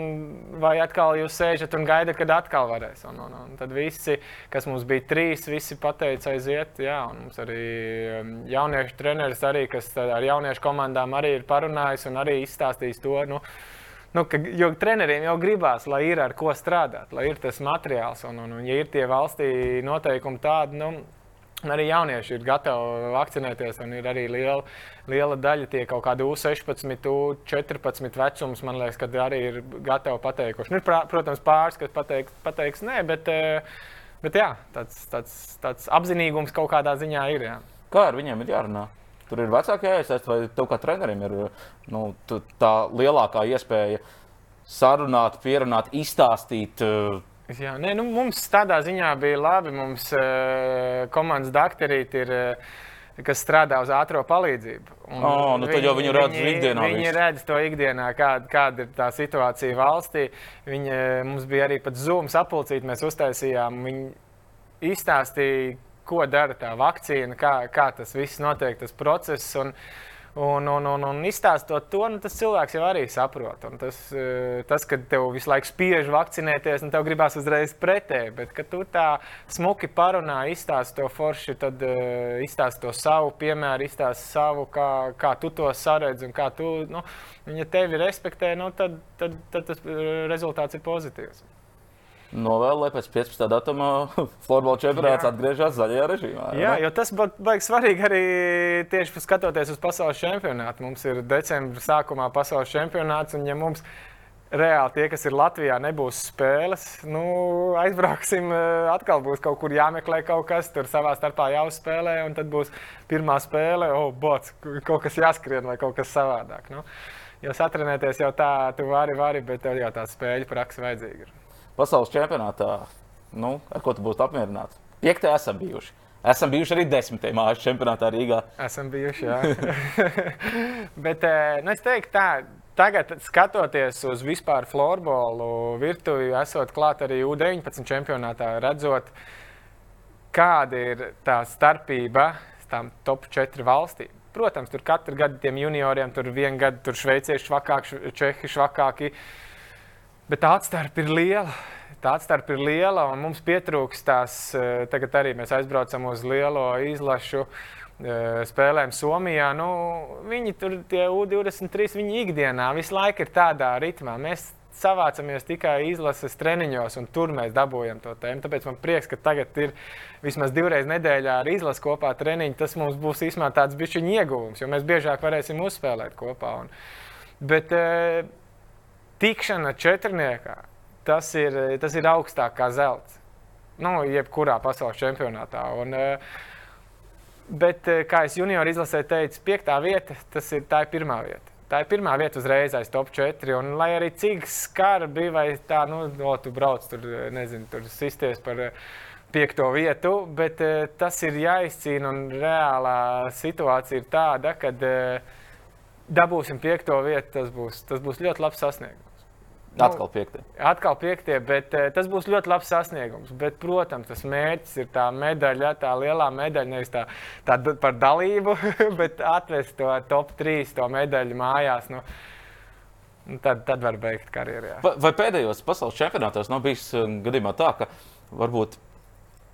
vai atkal jūs sēžat un gaidat, kad atkal varēs. Un, un, un tad visi, kas mums bija trīs, visi pateica aiziet. Jā, un mums arī jauniešu treneris, arī, kas ar jauniešu komandām arī ir parunājis un arī izstāstījis to. Nu, Nu, ka, jo treneriem jau gribās, lai ir ar ko strādāt, lai ir tas materiāls. Un, un, un ja ir tie valstī noteikumi tādi, nu, arī jaunieši ir gatavi vakcinēties. Ir arī liela, liela daļa tie kaut kādi U16, U14 vecums, man liekas, kad arī ir gatavi pateikuši. Nu, ir, protams, pāris, kas pateiks, pateiks nē, bet, eh, bet jā, tāds, tāds, tāds apzinīgums kaut kādā ziņā ir. Jā. Kā ar viņiem ir jārunā? Tur ir vecākie jāiesaist, vai tev kā trenerim ir nu, tā lielākā iespēja sarunāt, pierunāt, izstāstīt. Uh, Jā, nē, nu, mums tādā ziņā bija labi. Mums uh, komandas doktorīte ir. Uh, kas strādā uz ātrā palīdzību. Oh, nu viņi, jau viņi redz viņi, ikdienā. Viņi visu. redz to ikdienā, kāda, kāda ir tā situācija valstī. Viņi, mums bija arī pat zūmas apulcīt, mēs uztaisījām. Viņi izstāstīja, ko dara tā vakcīna, kā, kā tas viss notiek, tas process. Un, Un, un, un, un izstāstot to, nu, tas cilvēks jau arī saprot. Un tas, eh, tas, kad tev visu laiku spiež vakcinēties, un tev gribās uzreiz pretēji, bet kad tu tā smuki parunā, izstāsti to forši, tad uh, izstāsti to savu piemēru, izstāsti savu, kā, kā tu to saredzi un kā tu, nu, ja tevi respektē, nu, tad, tad, tad tas eh, rezultāts ir pozitīvs novēlu, lai pēc 15. datuma florbola čempionāts atgriežas zaļajā režīmā. Jā, jo tas baigs svarīgi arī tieši skatoties uz pasaules čempionātu. Mums ir decembris sākumā pasaules čempionāts, un ja mums reāli tie, kas ir Latvijā, nebūs spēles, nu, aizbrauksim, eh, atkal būs kaut kur jāmeklē kaut kas, tur savā starpā jāuzspēlē, un tad būs pirmā spēle, oh, bots, kaut kas jāskrien vai kaut kas savādāk. Nu. Jo satrenēties jau tā, tu vari, vari, bet tev jau tā spēļu praksa vajadzīga. Pasaules čempionātā, nu, ar ko tu būsi apmierināts? Piektā esam bijuši. Esam bijuši arī desmitajā mājas čempionātā Rīgā. Esam bijuši, jā. Bet eh, nu, es teiktu, tā, tagad skatoties uz vispār florbolu virtuvi, esot klāt arī U19 čempionātā, redzot, kāda ir tā starpība tām top 4 valstīm. Protams, tur katru gadu tiem junioriem, tur vienu gadu tur šveicieši švakāki, čehi švakāki. Uh, Bet tā atstarpe ir liela. Tā atstarpe ir liela, un mums pietrūks tās. Eh, tagad arī mēs aizbraucam uz lielo izlašu eh, spēlēm Somijā. Nu, viņi tur, tie U23, viņi ikdienā visu laiku ir tādā ritmā. Mēs savācamies tikai izlases treniņos, un tur mēs dabūjam to tēmu. Tāpēc man prieks, ka tagad ir vismaz divreiz nedēļā ar izlasi kopā treniņi. Tas mums būs īstenībā tāds bišķiņu ieguvums, jo mēs biežāk varēsim uzspēlēt kopā. Un, bet, uh, tikšana četrniekā, tas ir, tas ir augstāk kā zelts. Nu, jebkurā pasaules čempionātā. Un, eh, bet, eh, kā es junioru izlasē teicu, piektā vieta, tas ir tā ir pirmā vieta. Tā ir pirmā vieta uzreiz aiz top 4. Un, lai arī cik skarbi, vai tā, nu, no, tu brauc tur, nezinu, tur sisties par piekto vietu, bet tas ir jāizcīna. Un reālā situācija ir tāda, ka dabūsim piekto vietu, tas būs, tas būs ļoti labs sasniegums. Nu, atkal piektie. Atkal piektie, bet uh, tas būs ļoti labs sasniegums. Bet, protams, tas mērķis ir tā medaļa, tā lielā medaļa, nevis tā, tā par dalību, bet atvest to top 3 to medaļu mājās. Nu, nu tad, tad var beigt karjeru. Vai, vai pēdējos pasaules čempionātos nav bijis uh, gadījumā tā, ka varbūt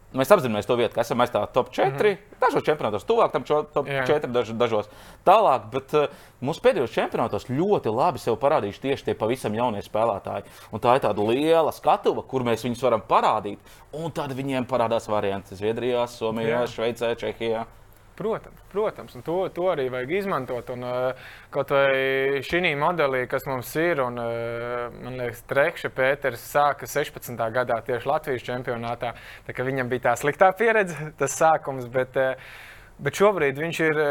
Mēs apzināmies to vietu, ka esam aiz tā top 4. Mm -hmm. Dažos čempionātos tuvāk tam top Jā. 4, daž, dažos tālāk. Bet uh, mūsu pēdējos čempionātos ļoti labi sev parādījuši tieši tie pavisam jaunie spēlētāji. Un tā ir tāda liela skatuve, kur mēs viņus varam parādīt. Un tad viņiem parādās varianti Zviedrijā, Somijā, Jā. Šveicē, Čehijā. Protams, protams un to, to arī vajag izmantot. Un, uh, kaut vai šī modelī, kas mums ir, un uh, man liekas, Trekša Pēters sāka 16. gadā tieši Latvijas čempionātā. Viņam bija tā sliktā pieredze, tas sākums, bet, uh, bet šobrīd viņš ir.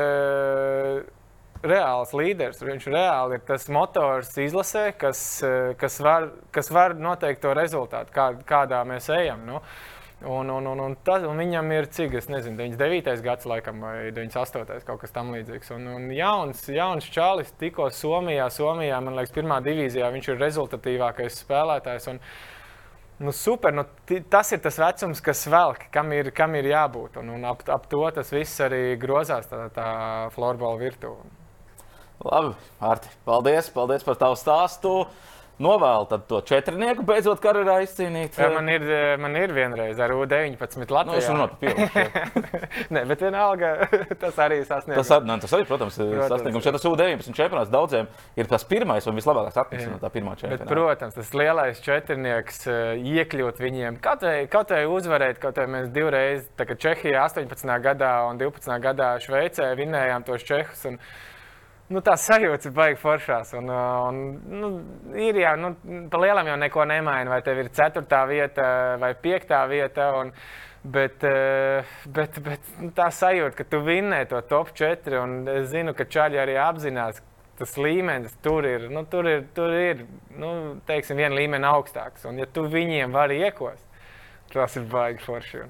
Reāls līderis. Viņš reāli ir tas motors izlasē, kas, kas, var, kas var noteikt to rezultātu, kā, kādā mēs ejam. Nu. Un, un, un, un, tas, un viņam ir cik, es nezinu, 99. gads, laikam, vai 98. kaut kas tamlīdzīgs. Un, un jauns, jauns čalis tikko Somijā, Somijā, man liekas, pirmā divīzijā viņš ir rezultatīvākais spēlētājs. Un, Nu, super, nu, tas ir tas vecums, kas velk, kam ir, kam ir jābūt. Un, un ap, ap to tas viss arī grozās, tā, tā florbola virtuve. Labi, Arti, paldies, paldies par tavu stāstu novēlu to četrnieku beidzot karjerā izcīnīt. Jā, man ir, man ir vienreiz ar U-19 Latvijā. Nu, es runāju par pieredzi. Nē, bet vienalga tas arī sasniegums. Tas, ar, ne, tas arī, protams, ir sasniegums. Ja tas U-19 čempionāts daudziem ir tas pirmais un vislabākais atmiņas no tā pirmā čempionāta. Bet, protams, tas lielais četrnieks eh, iekļūt viņiem, kaut vai, uzvarēt, kaut vai mēs divreiz, tā kā Čehijā 18. gadā un 12. gadā Šveicē vinējām tos Čehus. Un, nu, tā sajūta ir baigta foršās. Un, uh, un, nu, ir jau, nu, pa lielam jau neko nemaina, vai tev ir ceturtā vieta vai piektā vieta. Un, Bet, uh, bet, bet nu, tā sajūta, ka tu vinnēji to top 4, un es zinu, ka Čāļi arī apzinās, tas līmenis tur ir, nu, tur ir, tur ir nu, teiksim, viena līmeņa augstāks. Un, ja tu viņiem vari iekost, tas ir baigi forši.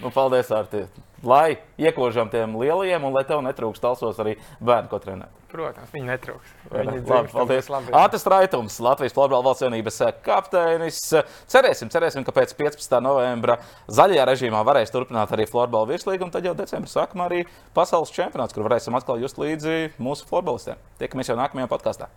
Nu, paldies, Arti! Lai iekožam tiem lielajiem, un lai tev netrūkst talsos arī bērnu, ko trenēt. Protams, viņi netrūks. Viņi labi, paldies. Ātris Raitums, Latvijas Florbola valsts vienības kapteinis. Cerēsim, cerēsim, ka pēc 15. novembra zaļajā režīmā varēs turpināt arī Florbola virslīgu, un tad jau decembrī sākumā arī pasaules čempionāts, kur varēsim atkal just līdzi mūsu florbolistiem. Tiekamies jau nākamajā podkāstā.